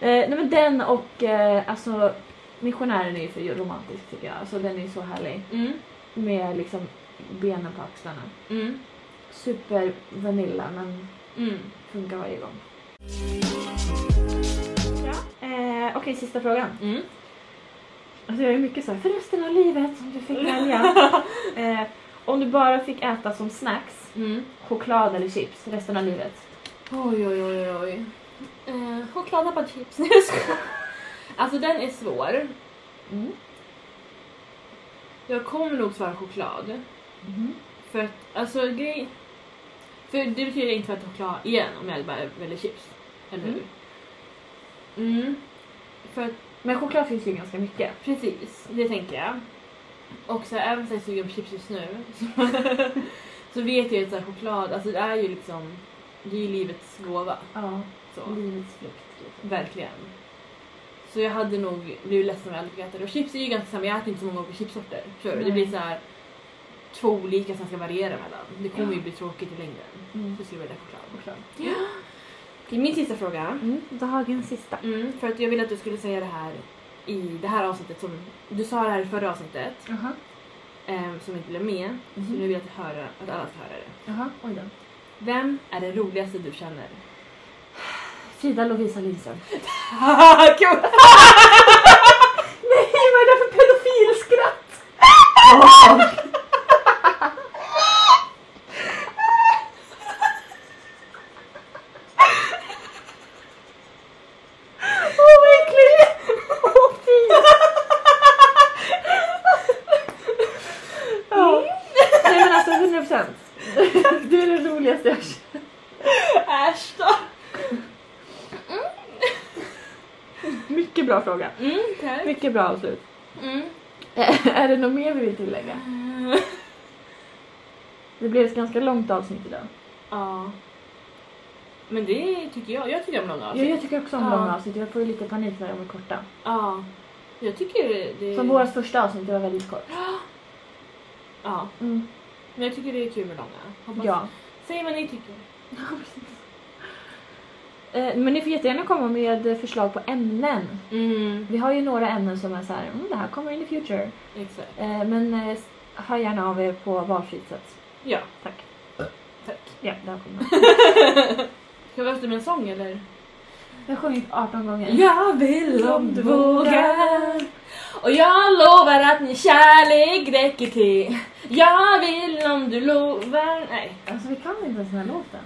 Speaker 1: Eh, nej men den och eh, alltså missionären är ju för romantisk tycker jag. Alltså den är ju så härlig.
Speaker 2: Mm.
Speaker 1: Med liksom benen på axlarna.
Speaker 2: Mm.
Speaker 1: Super vanilla men
Speaker 2: Mm.
Speaker 1: funkar varje gång. Eh, Okej, sista frågan.
Speaker 2: Mm.
Speaker 1: Alltså jag är mycket så här, för resten av livet som du fick välja. eh, om du bara fick äta som snacks,
Speaker 2: Mm.
Speaker 1: choklad eller chips resten av livet.
Speaker 2: Oj, oj, oj, oj. Eh, chokladappachips. Nej, jag skojar. Alltså den är svår.
Speaker 1: Mm.
Speaker 2: Jag kommer nog svara choklad.
Speaker 1: Mhm.
Speaker 2: För att, alltså grej... För det betyder inte att choklad igen om jag bara väljer chips. Eller hur? Mm. För att,
Speaker 1: Men choklad finns ju ganska mycket.
Speaker 2: precis, det tänker jag. Och så även om jag är sugen på chips just nu så, så vet jag att så här, choklad, alltså det är ju liksom, det är ju livets gåva.
Speaker 1: Ja,
Speaker 2: Så.
Speaker 1: livets frukt. Liksom.
Speaker 2: Verkligen. Så jag hade nog blivit ledsen om jag aldrig fick äta det. Och chips är ju ganska samma, jag äter inte så många olika chipsorter. Förstår du? Det blir så här två olika som ska variera mellan. Det kommer ju
Speaker 1: Ja.
Speaker 2: bli tråkigt i längden.
Speaker 1: Mm.
Speaker 2: Så skulle jag välja choklad.
Speaker 1: Choklad.
Speaker 2: Okej, min sista fråga.
Speaker 1: Mm. Dagens sista.
Speaker 2: Mm, för att jag vill att du skulle säga det här i det här avsnittet som du sa det här i förra avsnittet
Speaker 1: Jaha.
Speaker 2: ehm, som inte blev med. Så
Speaker 1: Mhm.
Speaker 2: nu vill jag att, höra, att alla ska höra det.
Speaker 1: Oj då.
Speaker 2: Vem är det roligaste du känner?
Speaker 1: Frida Lovisa Lindström. Nej, vad är det för pedofilskratt? Åh, vad äckligt! Åh, fy! Ja. Nej men alltså 100 procent. Du är det roligaste jag har känt.
Speaker 2: Äsch då!
Speaker 1: Mycket bra fråga.
Speaker 2: Mm, tack.
Speaker 1: Mycket bra avslut.
Speaker 2: Mm.
Speaker 1: Är det något mer vi vill tillägga? Det blev ett ganska långt avsnitt idag.
Speaker 2: Ja. Men det tycker jag. Jag tycker om långa
Speaker 1: Ja,
Speaker 2: avsnitt.
Speaker 1: jag tycker också om
Speaker 2: Ja.
Speaker 1: långa avsnitt. Jag får ju lite panik när de är korta.
Speaker 2: Ja. Jag tycker det...
Speaker 1: Som vårt första avsnitt, det var väldigt kort.
Speaker 2: Ja.
Speaker 1: Mm.
Speaker 2: Men jag tycker det är kul med långa. Hoppas...
Speaker 1: Ja.
Speaker 2: Säg vad ni tycker.
Speaker 1: Eh, men ni får jättegärna komma med förslag på ämnen.
Speaker 2: Mm,
Speaker 1: Vi har ju några ämnen som är så här, mm, det här kommer in the future.
Speaker 2: exakt.
Speaker 1: Eh, men eh, hör gärna av er på valfritt sätt.
Speaker 2: Ja,
Speaker 1: Tack.
Speaker 2: tack.
Speaker 1: Ja, där kommer.
Speaker 2: Ska vi efter en sång eller?
Speaker 1: Jag har sjungit 18 gånger.
Speaker 2: Jag vill om du vågar Och jag lovar att min kärlek räcker till Jag vill om du lovar Nej.
Speaker 1: Alltså vi kan inte ens den här låten.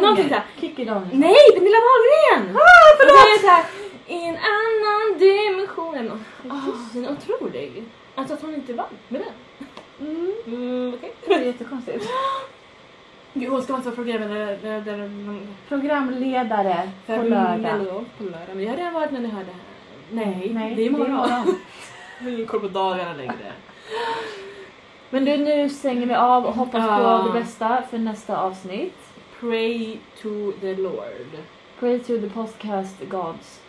Speaker 2: Någonting såhär.
Speaker 1: Kikki Danielsson.
Speaker 2: Nej, Pernilla Wahlgren! Ah, förlåt! Och så är det i en annan dimension. Oh, otrolig. Alltså att hon inte vann med den.
Speaker 1: Mm.
Speaker 2: Mm, okej.
Speaker 1: Det är jättekonstigt.
Speaker 2: Gud, hon ska vara programledare där, där, där,
Speaker 1: Programledare på lördag.
Speaker 2: På lördag. Men jag har redan varit när ni hörde det här. Nej,
Speaker 1: Nej,
Speaker 2: det är imorgon. Jag har ingen koll på dagarna längre.
Speaker 1: Men du, nu stänger vi av och hoppas
Speaker 2: Ja.
Speaker 1: på det bästa för nästa avsnitt.
Speaker 2: Pray to the Lord.
Speaker 1: Pray to the podcast gods.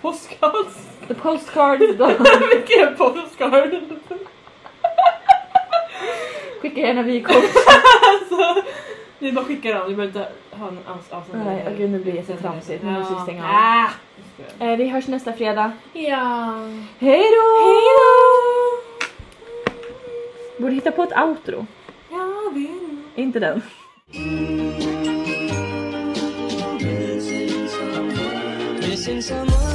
Speaker 2: Postcards?
Speaker 1: The postcard gods.
Speaker 2: Vilken postcard?
Speaker 1: Skicka gärna vykort.
Speaker 2: alltså, vi bara skickar dem, vi behöver inte ha en avsändare.
Speaker 1: Nej, gud, nu blir det jättetramsigt. Nu måste vi stänga av.
Speaker 2: Ah.
Speaker 1: Eh, vi hörs nästa fredag.
Speaker 2: Ja.
Speaker 1: Hej då!
Speaker 2: Hej då!
Speaker 1: Borde hitta på ett outro.
Speaker 2: Jag vill
Speaker 1: Inte den. Missing someone.
Speaker 3: Missing someone.